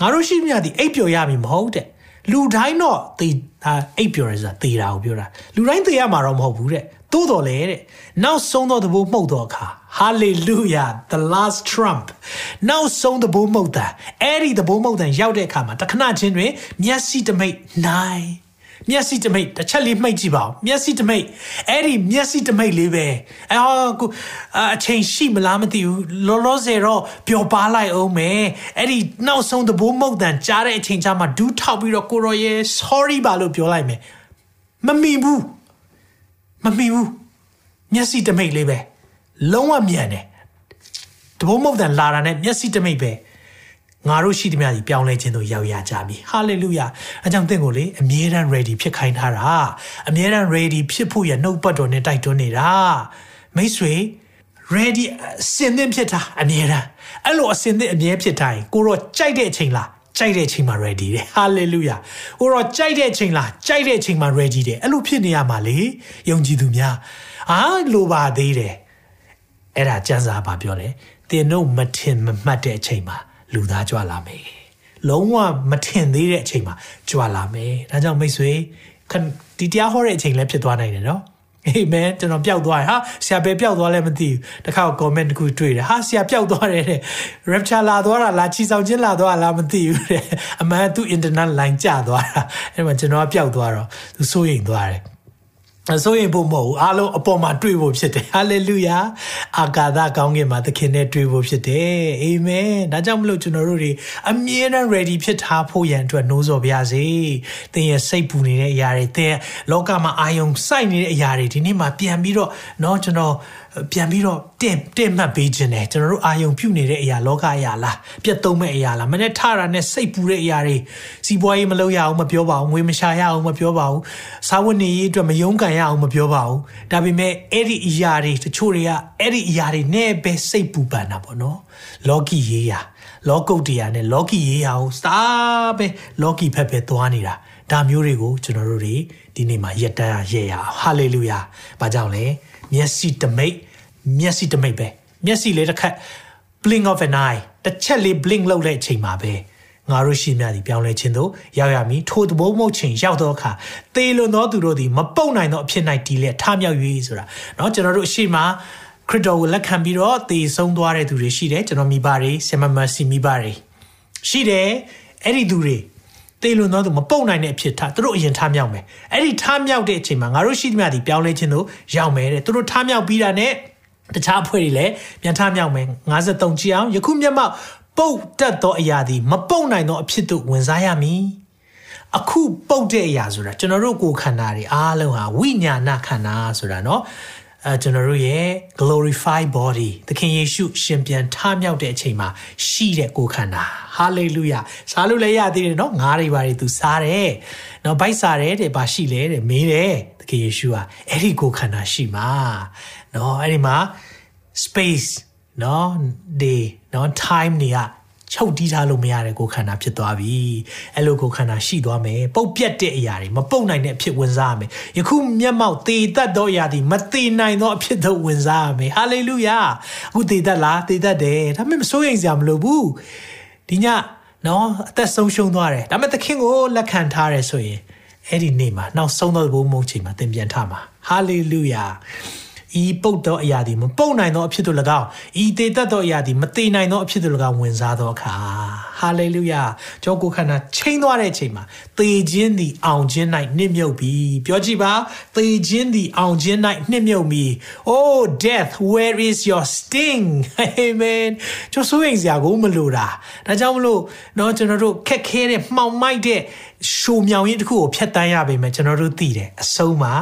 ငါတို့ရှိမြသည်အိပ်ပျော်ရမည်မဟုတ်တဲ့ လူတိုင်းတော့သေဒါအိပ်ပျော်ရဆိုတာသေတာကိုပြောတာလူတိုင်းသေရမှာတော့မဟုတ်ဘူးတဲ့သို့တော်လေတဲ့နောက်ဆုံးသောသဘောမှုတ်တော့အခါ hallelujah the last trump နောက်ဆုံးသဘောမှုတ်တာအဲ့ဒီသဘောမှုတ်တန်ရောက်တဲ့အခါမှာတခဏချင်းတွင်မျက်စိတမိတ်နိုင် မျက်စိတမိတ်တစ်ချက်လေးမှိတ်ကြည့်ပါဦးမျက်စိတမိတ်အဲ့ဒီမျက်စိတမိတ်လေးပဲအော်ကိုအချိန်ရှိမလားမသိဘူးလောလောဆယ်တော့ပျော်ပါလိုက်အောင်မယ်အဲ့ဒီနောက်ဆုံးသဘိုးမုတ်တန်ကြားတဲ့အချိန်ချမှာဒူးထောက်ပြီးတော့ကိုရော်ရဲ့ sorry ပါလို့ပြောလိုက်မယ်မမီဘူးမမီဘူးမျက်စိတမိတ်လေးပဲလုံးဝမြန်တယ်တဘိုးမုတ်တန်လာတာနဲ့မျက်စိတမိတ်ပဲ ငါတို့ရှိသမျှကြီးပြောင်းလဲခြင်းတို့ရောက်ရကြပြီဟာလေလုယာအကြောင်းသင်ကိုလေအမြဲတမ်း ready ဖြစ်ခိုင်းထားတာအမြဲတမ်း ready ဖြစ်ဖို့ရနှုတ်ပတ်တော်နဲ့တိုက်တွန်းနေတာမိတ်ဆွေ ready အစင်သင့်ဖြစ်တာအမြဲတမ်းအဲ့လိုအစင်သင့်အမြဲဖြစ်တိုင်းကိုတော့ကြိုက်တဲ့အချိန်လားကြိုက်တဲ့အချိန်မှာ ready တယ် hallelujah ကိုတော့ကြိုက်တဲ့အချိန်လားကြိုက်တဲ့အချိန်မှာ ready တယ်အဲ့လိုဖြစ်နေရမှာလေယုံကြည်သူများအာလိုပါသေးတယ်အဲ့ဒါကျမ်းစာဘာပြောလဲသင်တို့မထင်မမှတ်တဲ့အချိန်မှာ လူသားကြွလာမယ်လုံးဝမထင်သေးတဲ့အချိန်မှာကြွလာမယ်ဒါကြောင့်မိတ်ဆွေဒီတရားဟောတဲ့အချိန်လည်းဖြစ်သွားနိုင်တယ်နော်အေးမန်ကျွန်တော်ပျောက်သွားတယ်ဟာဆရာပဲပျောက်သွားလဲမသိဘူးတခါ comment တခုတွေ့တယ်ဟာဆရာပျောက်သွားတယ်တဲ့ rapture လာသွားတာလားချီဆောင်ခြင်းလာသွားလားမသိဘူးတဲ့အမှန်သူ internet line ကျသွားတာအဲ့မှာကျွန်တော်ကပျောက်သွားတော့သူစိုးရိမ်သွားတယ် အစိုးရင်ဖို့မဟုတ်ဘူးအားလုံးအပေါ်မှာတွေ့ဖို့ဖြစ်တယ်ဟာလေလုယာအာကာသကောင်းကင်မှာသခင်နဲ့တွေ့ဖို့ဖြစ်တယ်အာမင်ဒါကြောင့်မလို့ကျွန်တော်တို့တွေအမြဲတမ်း ready ဖြစ်ထားဖို့ရန်အတွက်နှိုးဆော်ပါရစေသင်ရဲ့စိတ်ပူနေတဲ့အရာတွေသင်လောကမှာအာယုံစိုက်နေတဲ့အရာတွေဒီနေ့မှာပြန်ပြီးတော့เนาะကျွန်တော် ပြန်ပြီးတော့တင်တင်မှတ်ပေးခြင်းတယ်ကျွန်တော်တို့အာယုံပြုတ်နေတဲ့အရာလောကအရာလားပြတ်သုံးမဲ့အရာလားမနေ့ထတာနဲ့စိတ်ပူတဲ့အရာတွေစီးပွားရေးမလုပ်ရအောင်မပြောပါဘူးငွေမရှာရအောင်မပြောပါဘူးစားဝတ်နေရေးအတွက်မယုံကန်ရအောင်မပြောပါဘူးဒါပေမဲ့အဲ့ဒီအရာတွေတချို့တွေကအဲ့ဒီအရာတွေနဲ့ပဲစိတ်ပူပန်တာပေါ့နော်လောကီရေးရာလောကုတ်တရားနဲ့လောကီရေးရာကိုစားပဲလောကီဖက်ဖက်သွားနေတာဒါမျိုးတွေကိုကျွန်တော်တို့တွေဒီနေ့မှာရက်တန်းရရအောင်ဟာလေလုယာဘာကြောင့်လဲ မျက်စိတမိတ်မျက်စိတမိတ်ပဲမျက်စိလေးတစ်ခတ် blink of an eye တစ်ချက်လေး blink လုပ်တဲ့အချိန်မှာပဲငါတို့ရှိမြသည်ပြောင်းလဲခြင်းတို့ရောက်ရမည်ထိုသဘောမဟုတ်ခြင်းရောက်တော့အခါသေလွန်သောသူတို့သည်မပုတ်နိုင်သောအဖြစ်၌တည်လျက်ထမြောက်၍ဆိုတာเนาะကျွန်တော်တို့အရှိမခရစ်တော်ကိုလက်ခံပြီးတော့သေဆုံးသွားတဲ့သူတွေရှိတယ်ကျွန်တော်မိဘတွေဆမမစီမိဘတွေရှိတယ် အဲ့ဒီသူတွေ တေလွန်သောသူမပုတ်နိုင်တဲ့အဖြစ်ထားသူတို့အရင်ထားမြောက်မယ်အဲ့ဒီထားမြောက်တဲ့အချိန်မှာငါတို့ရှိသမျှဒီပြောင်းလဲခြင်းတို့ရောက်မယ်တဲ့သူတို့ထားမြောက်ပြီးတာနဲ့တခြားအဖွဲ့တွေလည်းပြန်ထားမြောက်မယ်53ကြည့်အောင်ယခုမျက်မှောက်ပုတ်တက်သောအရာသည်မပုတ်နိုင်သောအဖြစ်သို့ဝင်စားရမည်အခုပုတ်တဲ့အရာဆိုတာကျွန်တော်တို့ကိုယ်ခန္ဓာတွေအားလုံးဟာဝိညာဏခန္ဓာဆိုတာเนาะ အဲကျွန်တော်တို့ရဲ့ glorify body သခင်ယေရှုရှင်ပြန်ထမြောက်တဲ့အချိန်မှာရှိတဲ့ကိုယ်ခန္ဓာ hallelujah စားလို့လည်းရသေးတယ်နော်ငါးတွေပါတွေသူစားတယ်နော်ဘိုက်စားတယ်တဲ့ဘာရှိလဲတဲ့မေးတယ်သခင်ယေရှုကအဲ့ဒီကိုယ်ခန္ဓာရှိမှာနော်အဲ့ဒီမှာ space နော် day နော် time တွေက ချုပ်တီးထားလို့မရတဲ့ကိုယ်ခန္ဓာဖြစ်သွားပြီအဲ့လိုကိုယ်ခန္ဓာရှိသွားမယ်ပုတ်ပြတ်တဲ့အရာတွေမပုတ်နိုင်တဲ့အဖြစ်ဝင်စားရမယ်ယခုမျက်မှောက်သေတတ်သောအရာတွေမသေနိုင်သောအဖြစ်သို့ဝင်စားရမယ်ဟာလေလုယာအခုသေတတ်လားသေတတ်တယ်ဒါပေမဲ့မစိုးရိမ်စရာမလိုဘူးဒီညနော်အသက်ဆုံးရှုံးသွားတယ်ဒါပေမဲ့သခင်ကိုလက်ခံထားတယ်ဆိုရင်အဲ့ဒီနေ့မှာနောက်ဆုံးသောဘုံမုံချိန်မှာသင်ပြန်ထမှာဟာလေလုယာ ဤပုတ်သောအရာသည်မပုတ်နိုင်သောအဖြစ်သို့၎င်းဤတေတတ်သောအရာသည်မတေနိုင်သောအဖြစ်သို့၎င်းဝင်စားသောအခါဟာလေလုယာကြောကိုခန္ဓာချိန်သွားတဲ့အချိန်မှာသေခြင်းသည်အောင်ခြင်း၌နှိမ့်မြုပ်ပြီပြောကြည့်ပါသေခြင်းသည်အောင်ခြင်း၌နှိမ့်မြုပ်ပြီ oh death where is your sting amen ကျွန်တော်ဆိုရင်စရာကိုမလိုတာဒါကြောင့်မလို့เนาะကျွန်တော်တို့ခက်ခဲတဲ့မှောင်မိုက်တဲ့ရှိုးမြောင်ရင်တစ်ခုကိုဖျက်တမ်းရပေမဲ့ကျွန်တော်တို့သိတယ်အဆုံးမှာ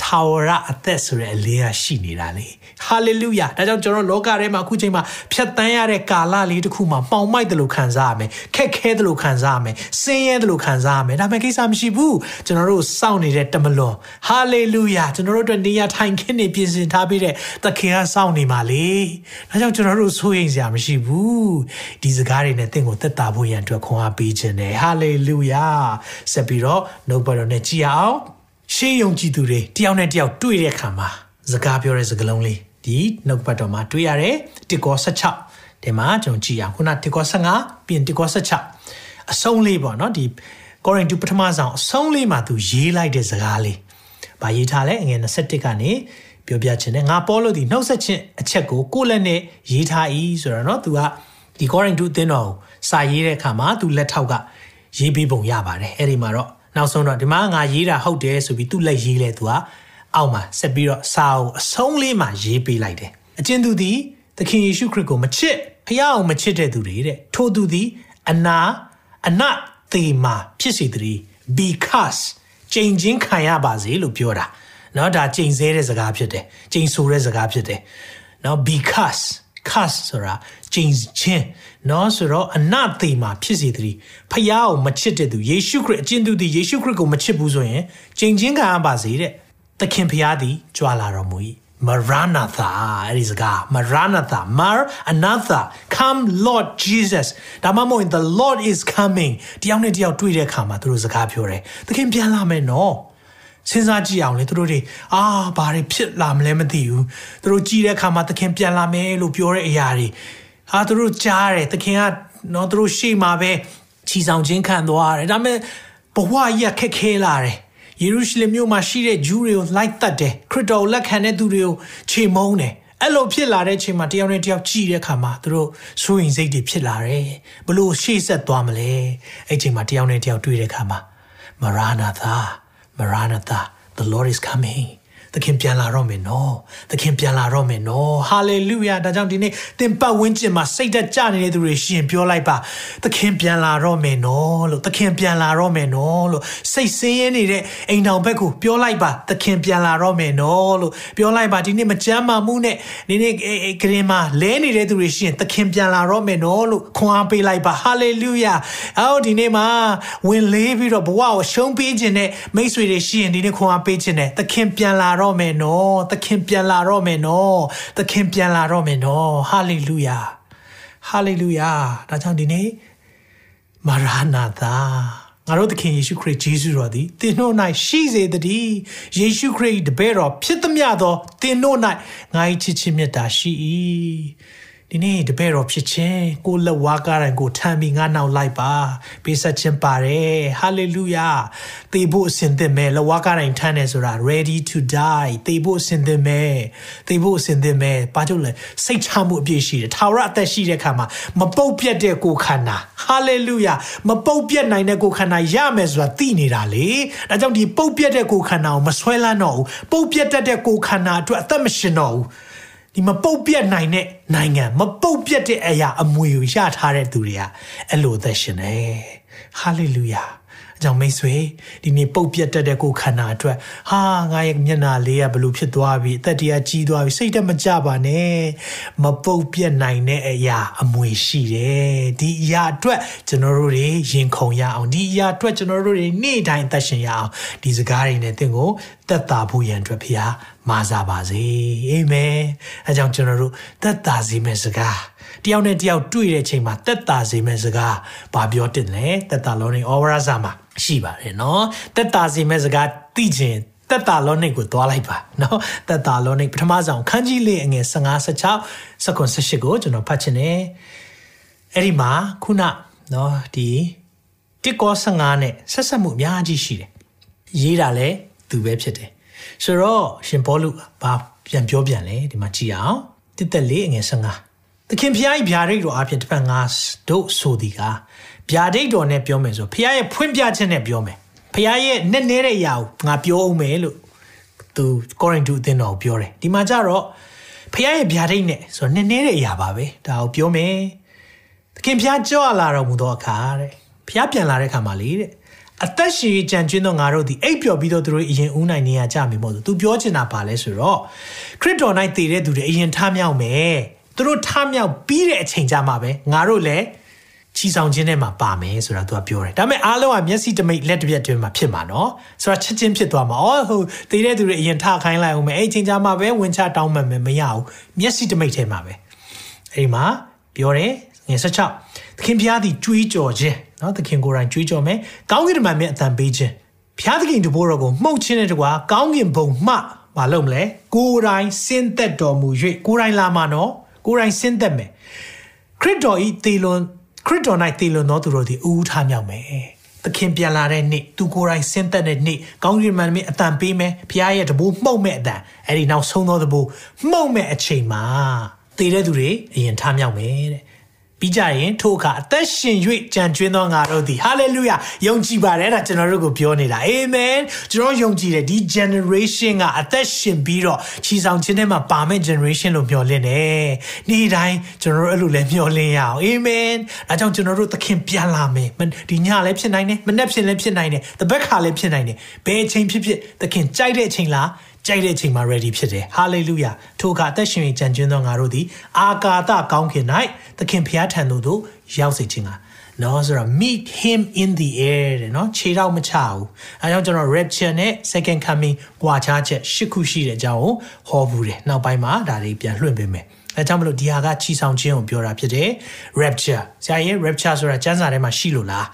ထာဝရအသက်ဆိုတဲ့အလေးကရှိနေတာလေဟာလေလုယာဒါကြောင့်ကျွန်တော်လောကထဲမှာအခုချိန်မှာဖြတ်တန်းရတဲ့ကာလလေးတစ်ခုမှာမှောင်မိုက်တယ်လို့ခံစားရမယ်ခက်ခဲတယ်လို့ခံစားရမယ်ဆင်းရဲတယ်လို့ခံစားရမယ်ဒါပေမဲ့ကိစ္စမရှိဘူးကျွန်တော်တို့စောင့်နေတဲ့တမလွန်ဟာလေလုယာကျွန်တော်တို့အတွက်နေရာထိုင်ခင်းနေပြင်ဆင်ထားပြီးတဲ့သခင်ကစောင့်နေပါလေဒါကြောင့်ကျွန်တော်တို့စိုးရိမ်စရာမရှိဘူးဒီစကားတွေနဲ့တင့်ကိုသက်တာဖို့ရန်အတွက်ခွန်အားပေးခြင်းတယ်ဟာလေလုယာဆက်ပြီးတော့နှုတ်ဘတော်နဲ့ကြည်အောင် ရှေးယုံကြည်သူတွေတယောက်နဲ့တယောက်တွေ့တဲ့အခါမှာစကားပြောတဲ့စကားလုံးလေးဒီနှုတ်ပတ်တော်မှာတွေ့ရတယ်တစ်ကော16ဒီမှာကျွန်တော်ကြည့်အောင်ခုနတစ်ကော15ပြင်တစ်ကော16အဆုံးလေးပေါ့နော်ဒီကောရိန္သုပထမဆောင်အဆုံးလေးမှာသူရေးလိုက်တဲ့စကားလေးဗာရေးထားလဲအငယ်21ကနေပြောပြခြင်းနဲ့ငါပေါ်လို့ဒီနှုတ်ဆက်ခြင်းအချက်ကိုကိုယ့်လက်နဲ့ရေးထား၏ဆိုတော့เนาะသူကဒီကောရိန္သုအသင်းတော်ကိုစာရေးတဲ့အခါမှာသူလက်ထောက်ကရေးပေးပုံရပါတယ်အဲ့ဒီမှာတော့ နောက်ဆုံးတော့ဒီမှာငါရေးတာဟုတ်တယ်ဆိုပြီးသူ့လက်ရေးလဲသူကအောက်မှာဆက်ပြီးတော့စာအုပ်အဆုံးလေးမှာရေးပေးလိုက်တယ်အကျဉ်သူသည်သခင်ယေရှုခရစ်ကိုမချစ်ဖះအောင်မချစ်တဲ့သူတွေတဲ့ထိုသူသည်အနာအနသေမာဖြစ်စေသည် because ကြိမ်ချင်းခံရပါစေလို့ပြောတာเนาะဒါကြိမ်ဆဲတဲ့စကားဖြစ်တယ်ကြိမ်ဆိုတဲ့စကားဖြစ်တယ်เนาะ because cast ဆိုတာကျင်းချင်း နော်ဆိုတော့အနသေမှာဖြစ်စေသည်ဖယားကိုမချစ်တဲ့သူယေရှုခရစ်အကျဉ်သူသည်ယေရှုခရစ်ကိုမချစ်ဘူးဆိုရင်ကျင်းချင်းခံရပါစေတဲ့သခင်ဖယားသည်ကြွလာတော်မူ၏မရဏသာအဲ့ဒီစကားမရဏသာ mar another come lord jesus ဒါမှမဟုတ် the lord is coming တယောက်နဲ့တယောက်တွေ့တဲ့အခါမှာသူတို့စကားပြောတယ်သခင်ပြန်လာမယ်နော်စဉ်းစားကြည့်အောင်လေသူတို့တွေအာဘာတွေဖြစ်လာမလဲမသိဘူးသူတို့ကြည့်တဲ့အခါမှာသခင်ပြန်လာမယ်လို့ပြောတဲ့အရာတွေ ဟာသူတို့ကြားတယ်သခင်ကနော်သူတို့ရှေ့မှာပဲခြီဆောင်ခြင်းခံသွားတယ်ဒါပေမဲ့ဘဝကြီးခက်ခဲလာတယ်ယေရုရှလင်မြို့မှာရှိတဲ့ဂျူးတွေကိုလိုက်တတ်တယ်ခရစ်တော်လက်ခံတဲ့သူတွေကိုခြေမုန်းတယ်အဲ့လိုဖြစ်လာတဲ့အချိန်မှာတယောက်နဲ့တယောက်ကြည့်တဲ့အခါမှာသူတို့စိုးရင်စိတ်တွေဖြစ်လာတယ်ဘလို့ရှေ့ဆက်သွားမလဲအဲ့ချိန်မှာတယောက်နဲ့တယောက်တွေ့တဲ့အခါမှာမရနာသာ Maranatha the Lord is coming သခင်ပြန်လာတော့မယ်နော်သခင်ပြန်လာတော့မယ်နော်ဟာလေလုယာဒါကြောင့်ဒီနေ့သင်ပတ်ဝန်းကျင်မှာစိတ်သက်ကြနေတဲ့သူတွေရှင်ပြောလိုက်ပါသခင်ပြန်လာတော့မယ်နော်လို့သခင်ပြန်လာတော့မယ်နော်လို့စိတ်ဆင်းရဲနေတဲ့အိမ်တော်ဘက်ကိုပြောလိုက်ပါသခင်ပြန်လာတော့မယ်နော်လို့ပြောလိုက်ပါဒီနေ့မကြမ်းမာမှုနဲ့ဒီနေ့ဂရင်မှာလဲနေတဲ့သူတွေရှင်သခင်ပြန်လာတော့မယ်နော်လို့ခွန်အားပေးလိုက်ပါဟာလေလုယာအော်ဒီနေ့မှာဝင်လေးပြီးတော့ဘဝကိုရှုံးပေးခြင်းနဲ့မိတ်ဆွေတွေရှင်ဒီနေ့ခွန်အားပေးခြင်းနဲ့သခင်ပြန်လာတော့မယ်နော်သခင်ပြန်လာတော့မယ်နော်သခင်ပြန်လာတော့မယ်နော်ဟာလေလုယာဟာလေလုယာဒါကြောင့်ဒီနေ့မာရနာသာငါတို့သခင်ယေရှုခရစ်ဂျေဇုတော်သည်သင်တို့၌ရှိစေတည်းယေရှုခရစ်တပည့်တော်ဖြစ်သမျှသောသင်တို့၌ငါ၏ချစ်ချင်းမြတ်တာရှိ၏ ဒီဒီနေ့တပည့်တော်ဖြစ်ခြင်းကိုလက်ဝါးကားတိုင်းကိုထမ်းပြီးငါနောက်လိုက်ပါပေးဆက်ခြင်းပါတယ်ဟာလေလုယာသေဖို့အစဉ်သင့်မဲ့လက်ဝါးကားတိုင်းထမ်းတယ်ဆိုတာ ready to die သေဖို့အစဉ်သင့်မဲ့သေဖို့အစဉ်သင့်မဲ့ဘာကြောင့်လဲစိတ်ချမှုအပြည့်ရှိတယ်ထာဝရအသက်ရှိတဲ့ခါမှာမပုတ်ပြတ်တဲ့ကိုယ်ခန္ဓာဟာလေလုယာမပုတ်ပြတ်နိုင်တဲ့ကိုယ်ခန္ဓာရမယ်ဆိုတာသိနေတာလေဒါကြောင့်ဒီပုတ်ပြတ်တဲ့ကိုယ်ခန္ဓာကိုမဆွဲလန်းတော့ဘူးပုတ်ပြတ်တတ်တဲ့ကိုယ်ခန္ဓာအတွက်အသက်မရှင်တော့ဘူး ဒီမပုတ်ပြတ်နိုင်တဲ့နိုင်ငံမပုတ်ပြတ်တဲ့အရာအမွေကိုရထားတဲ့သူတွေကအဲ့လိုသက်ရှင်တယ်ဟာလေလုယာအကြောင်းမိတ်ဆွေဒီနေ့ပုတ်ပြတ်တတ်တဲ့ကိုယ်ခန္ဓာအတွက်ဟာငါရဲ့မျက်နာလေးကဘလို့ဖြစ်သွားပြီအသက်တရားကြီးသွားပြီစိတ်တမကြပါနဲ့မပုတ်ပြတ်နိုင်တဲ့အရာအမွေရှိတယ်ဒီအရာအတွက်ကျွန်တော်တို့တွေရင်ခုန်ရအောင်ဒီအရာအတွက်ကျွန်တော်တို့တွေနေ့တိုင်းသက်ရှင်ရအောင်ဒီစကားတွေနဲ့တင့်ကိုသက်သာဖို့ရန်အတွက်ဖခင် မာစားပါစေအာမင်အဲကြောင့်ကျွန်တော်တို့သက်သာစေမယ့်စကားတယောက်နဲ့တယောက်တွေ့တဲ့ချိန်မှာသက်သာစေမယ့်စကားဘာပြောတင်လဲသက်သာလုံးနေဩဝရစာမှာရှိပါတယ်နော်သက်သာစေမယ့်စကားသိခြင်းသက်တာလောနိတ်ကိုသွားလိုက်ပါเนาะသက်တာလောနိတ်ပထမဆုံးခန်းကြီးလေးအငယ်15 16စက္ကွန်18ကိုကျွန်တော်ဖတ်ချင်တယ်အဲ့ဒီမှာခုနเนาะဒီတစ်ကော15နဲ့ဆက်ဆက်မှုအများကြီးရှိတယ်ရေးတာလဲသူပဲဖြစ်တယ် ဆိုတော့ရှင်ဘောလူဘာပြန်ပြောပြန်လဲဒီမှာကြည့်အောင်တစ်သက်လေးအငယ်15သခင်ဖျားကြီးဗျာဒိတ်တော်အဖြစ်တစ်ဖက်ငါတို့ဆိုသည်ကဗျာဒိတ်တော်နဲ့ပြောမယ်ဆိုဖျားရဲ့ဖွင့်ပြခြင်းနဲ့ပြောမယ်ဖျားရဲ့နဲ့နေတဲ့အရာကိုငါပြောအောင်မယ်လို့သူကောရင်တူအသင်းတော်ပြောတယ်ဒီမှာကျတော့ဖျားရဲ့ဗျာဒိတ်နဲ့ဆိုတော့နဲ့နေတဲ့အရာပါပဲဒါကိုပြောမယ်သခင်ဖျားကြွလာတော်မူသောအခါတဲ့ဖျားပြန်လာတဲ့အခါမှာလေတဲ့ အသက်ရှင်ကြံကျွင်းသောငါတို့သည်အိပ်ပျော်ပြီးတော့သူတို့အရင်ဦးနိုင်နေရကြမယ်မဟုတ်ဘူး။ तू ပြောချင်တာပါလဲဆိုတော့ခရစ်တော်၌တည်တဲ့သူတွေအရင်ထမြောက်မယ်။သူတို့ထမြောက်ပြီးတဲ့အချိန်ကြမှာပဲငါတို့လည်းချီဆောင်ခြင်းထဲမှာပါမယ်ဆိုတာ तू ပြောတယ်။ဒါပေမဲ့အားလုံးကမျက်စိတမိတ်လက်တစ်ပြက်တွင်မှာဖြစ်မှာနော်။ဆိုတော့ချက်ချင်းဖြစ်သွားမှာ။အော်ဟိုတည်တဲ့သူတွေအရင်ထခိုင်းလိုက်အောင်မယ်။အဲ့အချိန်ကြမှာပဲဝင်ချတောင်းမှမယ်မရဘူး။မျက်စိတမိတ်ထဲမှာပဲ။အဲ့ဒီမှာပြောတယ်ငယ်16သ ခင်ဖျားသည်ကြွေးကြော်ခြင်းနော်သခင်ကိုယ်တိုင်ကြွေးကြော်မယ်ကောင်းကင်တမန်မြတ်အတန်ပေးခြင်းဖျားသခင်တဘိုးတော်ကိုမှုတ်ခြင်းနဲ့တကွာကောင်းကင်ဘုံမှမလုပ်မလဲကိုယ်တိုင်စင်းသက်တော်မူ၍ကိုယ်တိုင်လာမှာနော်ကိုယ်တိုင်စင်းသက်မယ်ခရစ်တော်ဤတေလွန်ခရစ်တော်၌တေလွန်တော်သူတို့သည်အူးထားမြောက်မယ်သခင်ပြန်လာတဲ့နေ့သူကိုယ်တိုင်ဆင်းသက်တဲ့နေ့ကောင်းကင်မန်မင်းအတန်ပေးမယ်ဖခင်ရဲ့တဘိုးမှုတ်မဲ့အတန်အဲ့ဒီနောက်ဆုံးသောတဘိုးမှုတ်မဲ့အချိန်မှာတည်တဲ့သူတွေအရင်ထားမြောက်မယ်တဲ့ ပြီးကြရင်ထိုအခါအသက်ရှင်၍ကြံကျွင်းသောငါတို့သည်ဟာလေလုယာယုံကြည်ပါတယ်ဒါကျွန်တော်တို့ကိုပြောနေတာအာမင်ကျွန်တော်ယုံကြည်တယ်ဒီ generation ကအသက်ရှင်ပြီးတော့ခြီဆောင်ခြင်းထဲမှာပါမဲ့ generation လို့ပြောလင်းတယ်နေ့တိုင်းကျွန်တော်တို့အဲ့လိုလဲမျှော်လင့်ရအောင်အာမင်ဒါကြောင့်ကျွန်တော်တို့သခင်ပြန်လာမယ်ဒီညလည်းဖြစ်နိုင်တယ်မနေ့ဖြစ်လည်းဖြစ်နိုင်တယ်တပတ်ခါလည်းဖြစ်နိုင်တယ်ဘယ်အချိန်ဖြစ်ဖြစ်သခင်ကြိုက်တဲ့အချိန်လား ကြိုက်တဲ့အချိန်မှာ ready ဖြစ်တယ် hallelujah ထိုအခါအသက်ရှင်ကြံကျွင်းသောငါတို့သည်အာကာသကောင်းခင်၌သခင်ဖျားထံသို့သို့ရောက်စေခြင်းကနော်ဆိုတော့ meet him in the air တဲ့နော်ခြေတော့မချဘူးအဲကြောင့်ကျွန်တော် rapture နဲ့ second coming ကွာခြားချက်ရှစ်ခုရှိတဲ့အကြောင်းကိုဟောဘူးတယ်နောက်ပိုင်းမှာဒါတွေပြန်လွှင့်ပေးမယ်အဲကြောင့်မလို့ဒီဟာကချီဆောင်ခြင်းကိုပြောတာဖြစ်တယ် rapture ဆရာကြီး rapture ဆိုတာကျမ်းစာထဲမှာရှိလို့လား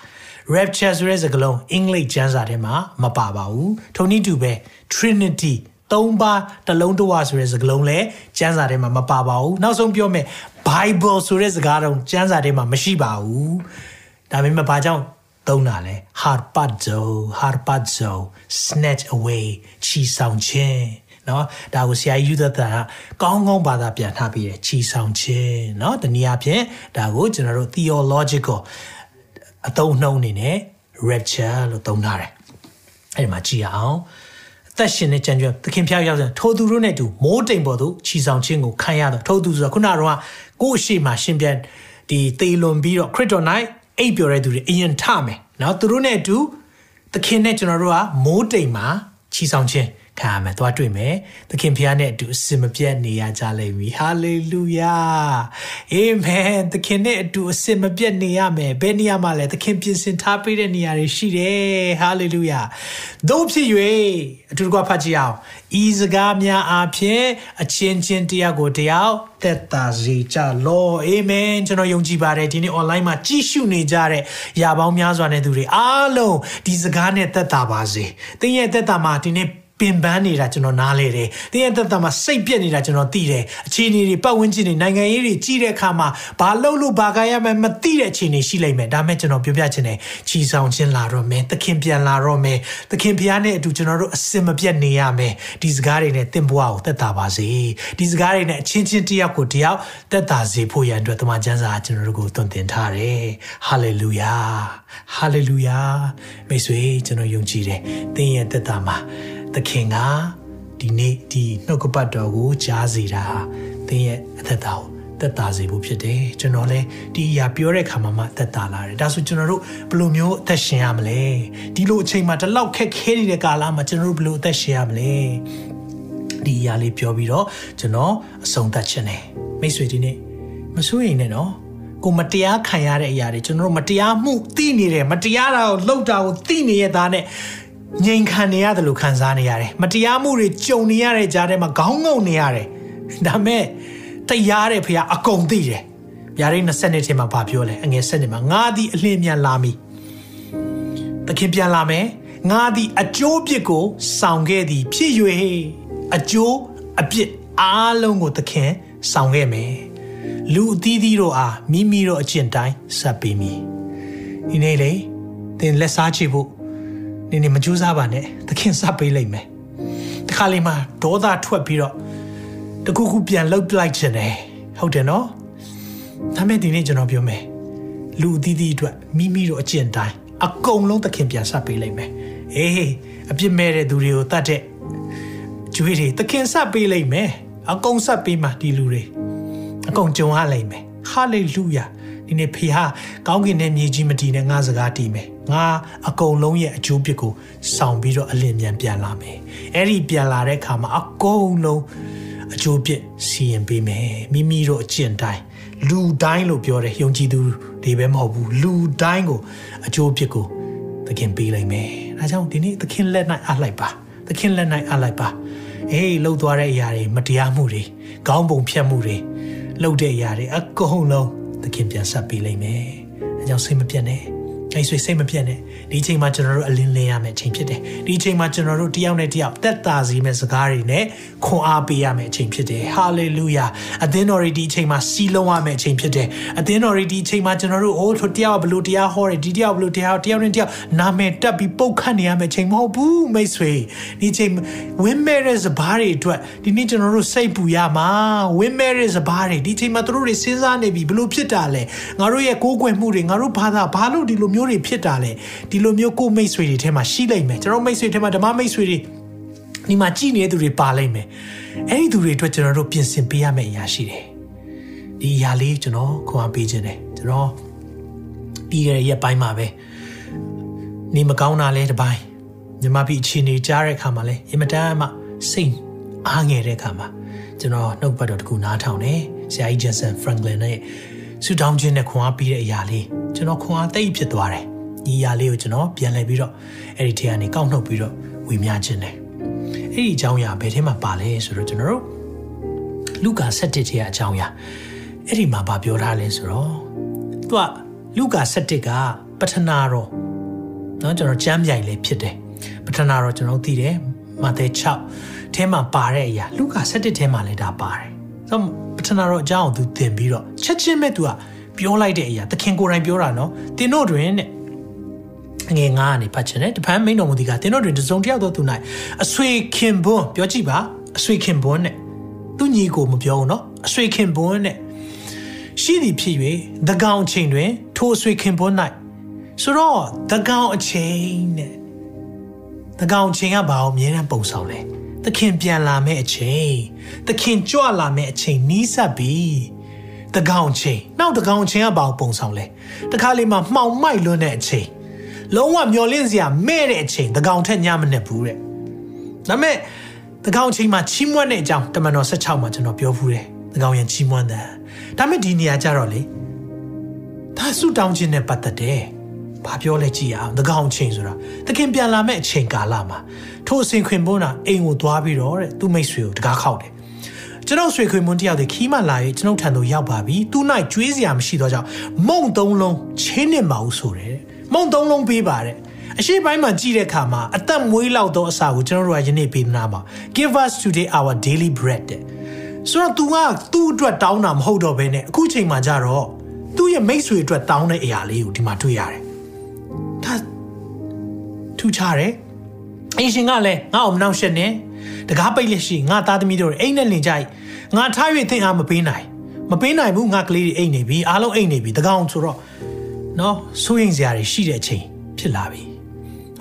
rapture ဆိုတဲ့စကားလုံးအင်္ဂလိပ်ကျမ်းစာထဲမှာမပါပါဘူးထိုနည်းတူပဲ trinity ၃ပါးတလုံးတဝဆိုတဲ့စကားလုံးလည်းကျမ်းစာထဲမှာမပါပါဘူးနောက်ဆုံးပြောမယ် Bible ဆိုတဲ့စကားတော့ကျမ်းစာထဲမှာမရှိပါဘူးဒါပေမဲ့ဘာကြောင့်သုံးတာလဲ harpazo harpazo snatch away ချီဆောင်ခြင်းနော်ဒါကိုဆရာကြီးယူသက်တာကကောင်းကောင်းဘာသာပြန်ထားပြီးတယ်ချီဆောင်ခြင်းနော်တနည်းအားဖြင့်ဒါကိုကျွန်တော်တို့ theological အသုံးနှုန်းအနေနဲ့ rapture လို့သုံးထားတယ်အဲ့ဒီမှာကြည့်အောင် သက်ရှင်တဲ့ကြံကြွသခင်ဖျားရောက်တဲ့ထိုသူတို့နဲ့တူမိုးတိမ်ပေါ်သို့ခြီဆောင်ခြင်းကိုခံရတော့ထိုသူဆိုတော့ခုနကတော့ကိုယ့်အရှိမှရှင်ပြန်ဒီသေလွန်ပြီးတော့ခရစ်တော်၌အိပ်ပျော်တဲ့သူတွေအရင်ထမယ်နော်သူတို့နဲ့အတူသခင်နဲ့ကျွန်တော်တို့ကမိုးတိမ်မှာခြီဆောင်ခြင်း ခံရမယ်သွားတွေ့မယ်သခင်ဖျားနဲ့အတူအစင်မပြတ်နေရကြလိမ့်မည်ဟာလေလုယာအာမင်သခင်နဲ့အတူအစင်မပြတ်နေရမယ်ဘယ်နေရာမှာလဲသခင်ပြင်ဆင်ထားပေးတဲ့နေရာတွေရှိတယ်ဟာလေလုယာတို့ဖြစ်၍အတူတကွဖတ်ကြည့်အောင်ဤစကားများအားဖြင့်အချင်းချင်းတရားကိုတရားသက်သာစေကြလောအာမင်ကျွန်တော်ယုံကြည်ပါတယ်ဒီနေ့ online မှာကြည့်ရှုနေကြတဲ့ယာပေါင်းများစွာနဲ့သူတွေအားလုံးဒီစကားနဲ့သက်သာပါစေသင်ရဲ့သက်သာမှာဒီနေ့ ပင်ပန်းနေတာကျွန်တော်နားလေတယ်။တင်းရဲ့တက်တာမှာစိတ်ပြက်နေတာကျွန်တော်သိတယ်။အခြေအနေတွေပတ်ဝန်းကျင်တွေနိုင်ငံရေးတွေကြီးတဲ့အခါမှာဘာလုပ်လို့ဘာကရမယ်မသိတဲ့အခြေအနေရှိလိမ့်မယ်။ဒါမဲ့ကျွန်တော်ပြောပြချင်တယ်။ချီဆောင်ခြင်းလာတော့မယ်။သခင်ပြန်လာတော့မယ်။သခင်ဖျားနဲ့အတူကျွန်တော်တို့အစင်မပြတ်နေရမယ်။ဒီစကားတွေနဲ့တင့်ဘွားကိုသက်သာပါစေ။ဒီစကားတွေနဲ့အချင်းချင်းတယောက်ကိုတယောက်သက်သာစေဖို့ရန်အတွက်တမန်ကျမ်းစာကျွန်တော်တို့ကိုသွန်သင်ထားတယ်။ဟာလေလုယာ။ဟာလေလုယာ။မိတ်ဆွေကျွန်တော်ယုံကြည်တယ်။သင်ရဲ့သက်သာမှာသခင်ကဒီနေ့ဒီနှုတ်ကပတ်တော်ကိုကြားစေတာသင်ရဲ့အသက်တာကိုသက်သာစေဖို့ဖြစ်တယ်ကျွန်တော်လည်းဒီအရာပြောတဲ့ခါမှာမှသက်သာလာတယ်ဒါဆိုကျွန်တော်တို့ဘယ်လိုမျိုးအသက်ရှင်ရမလဲဒီလိုအချိန်မှာတလောက်ခက်ခဲနေတဲ့ကာလမှာကျွန်တော်တို့ဘယ်လိုအသက်ရှင်ရမလဲဒီအရာလေးပြောပြီးတော့ကျွန်တော်အဆုံးသတ်ခြင်းတယ်မိတ်ဆွေဒီနေ့မစိုးရိမ်နဲ့နော်ကိုမတရားခံရတဲ့အရာတွေကျွန်တော်တို့မတရားမှုသိနေတယ်မတရားတာကိုလှုပ်တာကိုသိနေရတာနဲ့ ငြိမ်ခံနေရတယ်လို့ခံစားနေရတယ်မတရားမှုတွေကြုံနေရတဲ့ကြားထဲမှာခေါင်းငုံနေရတယ်ဒါမဲ့တရားတဲ့ဖခင်အကုန်သိတယ်ဗျာဒိတ်20နှစ်ထဲမှာဗာပြောလဲအငယ်7နှစ်မှာငါသည်အလင်းမြန်လာမည်သခင်ပြန်လာမယ်ငါသည်အကျိုးပြစ်ကိုဆောင်ခဲ့သည်ဖြစ်၍အကျိုးအပြစ်အားလုံးကိုသခင်ဆောင်ခဲ့မယ်လူအသီးသီးတို့အားမိမိတို့အကျင့်တိုင်းဆက်ပေးမည်ဒီနေ့လေသင်လက်စားချဖို့ နင်းနေမကြိုးစားပါနဲ့သခင်စပ်ပေးလိုက်မယ်တခါလေးမှဒေါသထွက်ပြီးတော့တခုခုပြန်လှုပ်လိုက်ခြင်းတယ်ဟုတ်တယ်နော်ဒါမဲ့ဒီနေ့ကျွန်တော်ပြောမယ်လူအသီးသီးအတွက်မိမိတို့အကျင့်တိုင်းအကုန်လုံးသခင်ပြန်စပ်ပေးလိုက်မယ်အေးအပြစ်မဲ့တဲ့သူတွေကိုတတ်တဲ့ကျွေးတွေသခင်စပ်ပေးလိုက်မယ်အကုန်စပ်ပေးမှဒီလူတွေအကုန်ကြုံရလိုက်မယ်ဟာလေလုယာဒီနေ့ဖေဟာကောင်းကင်နဲ့မြေကြီးမတည်နဲ့ငါစကားတည်မယ် ငါအကုန်လုံးရဲ့အကျိုးပြစ်ကိုဆောင်ပြီးတော့အလင်းမြန်ပြန်လာမယ်အဲ့ဒီပြန်လာတဲ့အခါမှာအကုန်လုံးအကျိုးပြစ်စီရင်ပေးမယ်မိမိတို့အကျင့်တိုင်းလူတိုင်းလို့ပြောတယ်ယုံကြည်သူတွေပဲမဟုတ်ဘူးလူတိုင်းကိုအကျိုးပြစ်ကိုသခင်ပေးလိုက်မယ်ဒါကြောင့်ဒီနေ့သခင်လက်၌အလိုက်ပါသခင်လက်၌အလိုက်ပါအေးလှုပ်သွားတဲ့အရာတွေမတရားမှုတွေခေါင်းပုံဖြတ်မှုတွေလှုပ်တဲ့အရာတွေအကုန်လုံးသခင်ပြန်ဆက်ပေးလိုက်မယ်အဲကြောင့်စိတ်မပြတ်နဲ့ အဲ့ဆွေစိတ်မပြတ်နဲ့ဒီအချိန်မှာကျွန်တော်တို့အလင်းလင်းရမယ့်အချိန်ဖြစ်တယ်ဒီအချိန်မှာကျွန်တော်တို့တယောက်နဲ့တယောက်တက်တာစီမဲ့စကားတွေနဲ့ခွန်အားပေးရမယ့်အချိန်ဖြစ်တယ်ဟာလေလုယာအသင်းတော်တွေဒီအချိန်မှာစီးလုံးရမယ့်အချိန်ဖြစ်တယ်အသင်းတော်တွေဒီအချိန်မှာကျွန်တော်တို့အိုးတယောက်ဘလို့တရားဟောတယ်ဒီတယောက်ဘလို့တရားတယောက်နဲ့တယောက်နာမည်တက်ပြီးပုတ်ခတ်နေရမယ့်အချိန်မဟုတ်ဘူးမိတ်ဆွေဒီအချိန်ဝင်းမဲ့တဲ့စဘာတွေအတွက်ဒီနေ့ကျွန်တော်တို့စိတ်ပူရမှာဝင်းမဲ့တဲ့စဘာတွေဒီအချိန်မှာတို့တွေစဉ်းစားနေပြီဘလို့ဖြစ်တာလဲငါတို့ရဲ့ကိုးကွယ်မှုတွေငါတို့ဘာသာဘာလို့ဒီလိုမျိုးတွေဖြစ်တာလဲဒီလိုမျိုးကိုမိတ်ဆွေတွေထဲမှာရှိလိမ့်မယ်ကျွန်တော်မိတ်ဆွေထဲမှာဓမ္မမိတ်ဆွေတွေဒီမှာကြည်နေတဲ့သူတွေပါလိမ့်မယ်အဲ့ဒီသူတွေအတွက်ကျွန်တော်တို့ပြင်ဆင်ပေးရမယ့်အရာရှိတယ်ဒီအရာလေးကျွန်တော်ခွန်အားပေးခြင်းတယ်ကျွန်တော်ပြီးခဲ့တဲ့ရက်ပိုင်းမှာပဲနေမကောင်းတာလဲတစ်ပိုင်းညီမပြီးအခြေအနေကြားတဲ့အခါမှာလဲအင်မတန်မှစိတ်အားငယ်တဲ့အခါမှာကျွန်တော်နှုတ်ပတ်တော်တခုနားထောင်တယ်ဆရာကြီးဂျက်ဆန်ဖရန်ကလင်နဲ့ ဆူတောင်းခြင်းနဲ့ခွန်အားပေးတဲ့အရာလေးကျွန်တော်ခွန်အားသိပ်ဖြစ်သွားတယ်ဒီအရာလေးကိုကျွန်တော်ပြန်လှည့်ပြီးတော့အဲ့ဒီထဲကနေကောက်နှုတ်ပြီးတော့ဝေမျှခြင်းတယ်အဲ့ဒီအကြောင်းအရာဘယ်ထဲမှာပါလဲဆိုတော့ကျွန်တော်တို့လူကာ7ထဲအကြောင်းအရာအဲ့ဒီမှာဗာပြောထားလဲဆိုတော့သူကလူကာ7ကပထနာတော်เนาะကျွန်တော်ကျမ်းပြိုင်လေးဖြစ်တယ်ပထနာတော်ကျွန်တော်သိတယ်မာသဲ6ထဲမှာပါတဲ့အရာလူကာ7ထဲမှာလည်းဒါပါတယ် ဆိုပထနာတော်အကြောင်းကိုသူသင်ပြီးတော့ချက်ချင်းမဲ့သူကပြောလိုက်တဲ့အရာသခင်ကိုယ်တိုင်ပြောတာနော်တင်တို့တွင်တဲ့ငယ်ငါးကနေဖတ်ချင်တယ်တပန်းမိန်တော်မူဒီကတင်တို့တွင်တစုံတယောက်သောသူ၌အဆွေခင်ဘွန်းပြောကြည့်ပါအဆွေခင်ဘွန်းနဲ့သူညီကိုမပြောဘူးနော်အဆွေခင်ဘွန်းနဲ့ရှိသည်ဖြစ်၍သကောင်ချိန်တွင် ထိုအဆွေခင်ဘွန်း၌ဆိုတော့သကောင်အချိန်နဲ့သကောင်ချိန်ကဘာအောင်အမြဲတမ်းပုံဆောင်လဲ သခင်ပြန်လာမယ့်အချိန်သခင်ကြွလာမယ့်အချိန်နီးစပ်ပြီတကောင်ချင်းနောက်တကောင်ချင်းကဘာပုံဆောင်လဲတခါလေးမှမှောင်မိုက်လွန်းတဲ့အချိန်လုံးဝမျောလင့်စရာမဲ့တဲ့အချိန်တကောင်ထက်ညမနဲ့ဘူးတဲ့ဒါပေမဲ့တကောင်ချင်းမှာချီးမွမ်းတဲ့အကြောင်းတမန်တော်16မှာကျွန်တော်ပြောဖူးတယ်တကောင်ရင်ချီးမွမ်းတယ်ဒါပေမဲ့ဒီနေရာကျတော့လေဒါဆူတောင်းခြင်းနဲ့ပတ်သက်တယ် ဘာပြောလဲကြည့်အောင်တကောင်ချင်းဆိုတာတခင်ပြန်လာမဲ့အချိန်ကာလမှာထိုအစဉ်ခွင်ပေါ်တာအိမ်ကိုသွားပြီးတော့တဲ့သူ့မိတ်ဆွေကိုတကားခောက်တယ်ကျွန်တော်ဆွေခွေမွန်းတယောက်တည်းခီးမှလာ၍ကျွန်ုပ်ထံသို့ရောက်ပါပြီသူ၌ကျွေးစရာမရှိတော့ကြောင့်မုံသုံးလုံးချင်းနေမအောင်ဆိုတယ်မုံသုံးလုံးပေးပါတဲ့အရှိပိုင်းမှာကြည့်တဲ့အခါမှာအသက်မွေးလောက်သောအစာကိုကျွန်တော်တို့ကယနေ့ပေးနာပါ Give us today our daily bread တဲ့ဆိုတော့ तू ကသူ့အတွက်တောင်းတာမဟုတ်တော့ဘဲနဲ့အခုချိန်မှာကြတော့သူ့ရဲ့မိတ်ဆွေအတွက်တောင်းတဲ့အရာလေးကိုဒီမှာတွေ့ရတယ်ဒါ ထူးခြားတယ်အရှင်ကလည်းငါ့အောင်မနှောက်ရှက်နဲ့တကားပိတ်လက်ရှိငါသားသမီးတို့အိမ်နဲ့လင်ကြိုက်ငါထား၍သင်အားမပေးနိုင်မပေးနိုင်ဘူးငါကလေးတွေအိမ်နေပြီအားလုံးအိမ်နေပြီတကောင်ဆိုတော့နော်စိုးရင်စရာတွေရှိတဲ့အချိန်ဖြစ်လာပြီ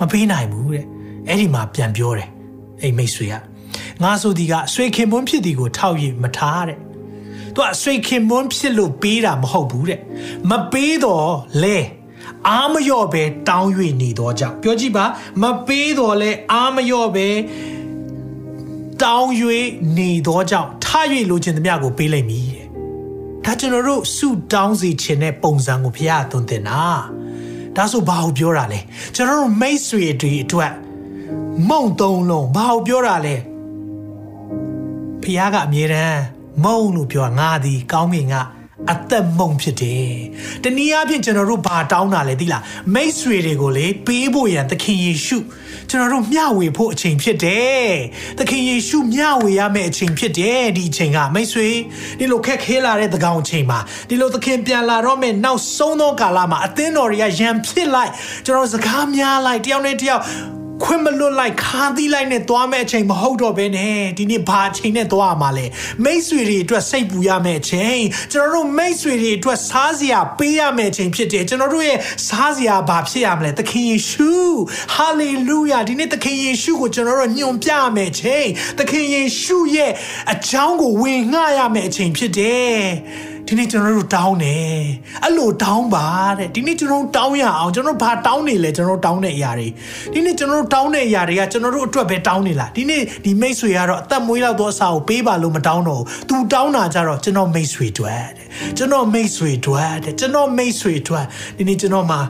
မပေးနိုင်ဘူးတဲ့အဲ့ဒီမှာပြန်ပြောတယ်အိမ်မိတ်ဆွေကငါဆိုဒီကဆွေခင်မွန်းဖြစ်ဒီကိုထောက်ရမထားတဲ့သူကဆွေခင်မွန်းဖြစ်လို့ပေးတာမဟုတ်ဘူးတဲ့မပေးတော့လဲ အာမလျော့ပဲတောင်း၍နေတော့ကြောင့်ပြောကြည့်ပါမပေးတော့လဲအာမလျော့ပဲတောင်း၍နေတော့ကြောင့်ထား၍လိုချင်သမျှကိုပေးလိုက်မည်တဲ့ဒါကျွန်တော်တို့ဆုတောင်းစီခြင်းတဲ့ပုံစံကိုဖခင်သွန်သင်တာဒါဆိုဘာကိုပြောတာလဲကျွန်တော်တို့မိတ်ဆွေတွေအတွက်မုံသုံးလုံးဘာကိုပြောတာလဲဖခင်ကအမြဲတမ်းမုံလို့ပြောငါသည်ကောင်းကင်က အသက်မုံဖြစ်တယ်။တနည်းအားဖြင့်ကျွန်တော်တို့ဘာတောင်းတာလဲသိလားမိတ်ဆွေတွေကိုလေပေးဖို့ရန်သခင်ယေရှုကျွန်တော်တို့မျှဝေဖို့အချိန်ဖြစ်တယ်။သခင်ယေရှုမျှဝေရမယ့်အချိန်ဖြစ်တယ်ဒီအချိန်ကမိတ်ဆွေဒီလိုခက်ခဲလာတဲ့သကောင်အချိန်မှာဒီလိုသခင်ပြန်လာတော့မယ့်နောက်ဆုံးသောကာလမှာအသင်းတော်တွေကရန်ဖြစ်လိုက်ကျွန်တော်စကားများလိုက်တယောက်နဲ့တယောက် ခွင့်မလွတ်လိုက်ခါသီးလိုက်နဲ့သွားမဲ့အချိန်မဟုတ်တော့ဘဲနဲ့ဒီနေ့ဘာအချိန်နဲ့သွားရမှာလဲမိတ်ဆွေတွေအတွက်စိတ်ပူရမယ့်အချိန်ကျွန်တော်တို့မိတ်ဆွေတွေအတွက်စားစရာပေးရမယ့်အချိန်ဖြစ်တယ်ကျွန်တော်တို့ရဲ့စားစရာဘာဖြစ်ရမလဲသခင်ယေရှုဟာလေလုယာဒီနေ့သခင်ယေရှုကိုကျွန်တော်တို့ညွန်ပြရမယ့်အချိန်သခင်ယေရှုရဲ့အကြောင်းကိုဝင်ငှရမယ့်အချိန်ဖြစ်တယ် ဒီနေ့ကျွန်တော်တို့တောင်းတယ်အဲ့လိုတောင်းပါတဲ့ဒီနေ့ကျွန်တော်တို့တောင်းရအောင်ကျွန်တော်ဘာတောင်းနေလဲကျွန်တော်တို့တောင်းတဲ့အရာတွေဒီနေ့ကျွန်တော်တို့တောင်းတဲ့အရာတွေကကျွန်တော်တို့အတွက်ပဲတောင်းနေလားဒီနေ့ဒီမိတ်ဆွေကတော့အသက်မွေးလောက်သောအစာကိုပေးပါလို့မတောင်းတော့ဘူးသူတောင်းတာကြတော့ကျွန်တော်မိတ်ဆွေတွေ့တဲ့ကျွန်တော်မိတ်ဆွေတွေ့တဲ့ကျွန်တော်မိတ်ဆွေတွေ့ဒီနေ့ကျွန်တော်မှာ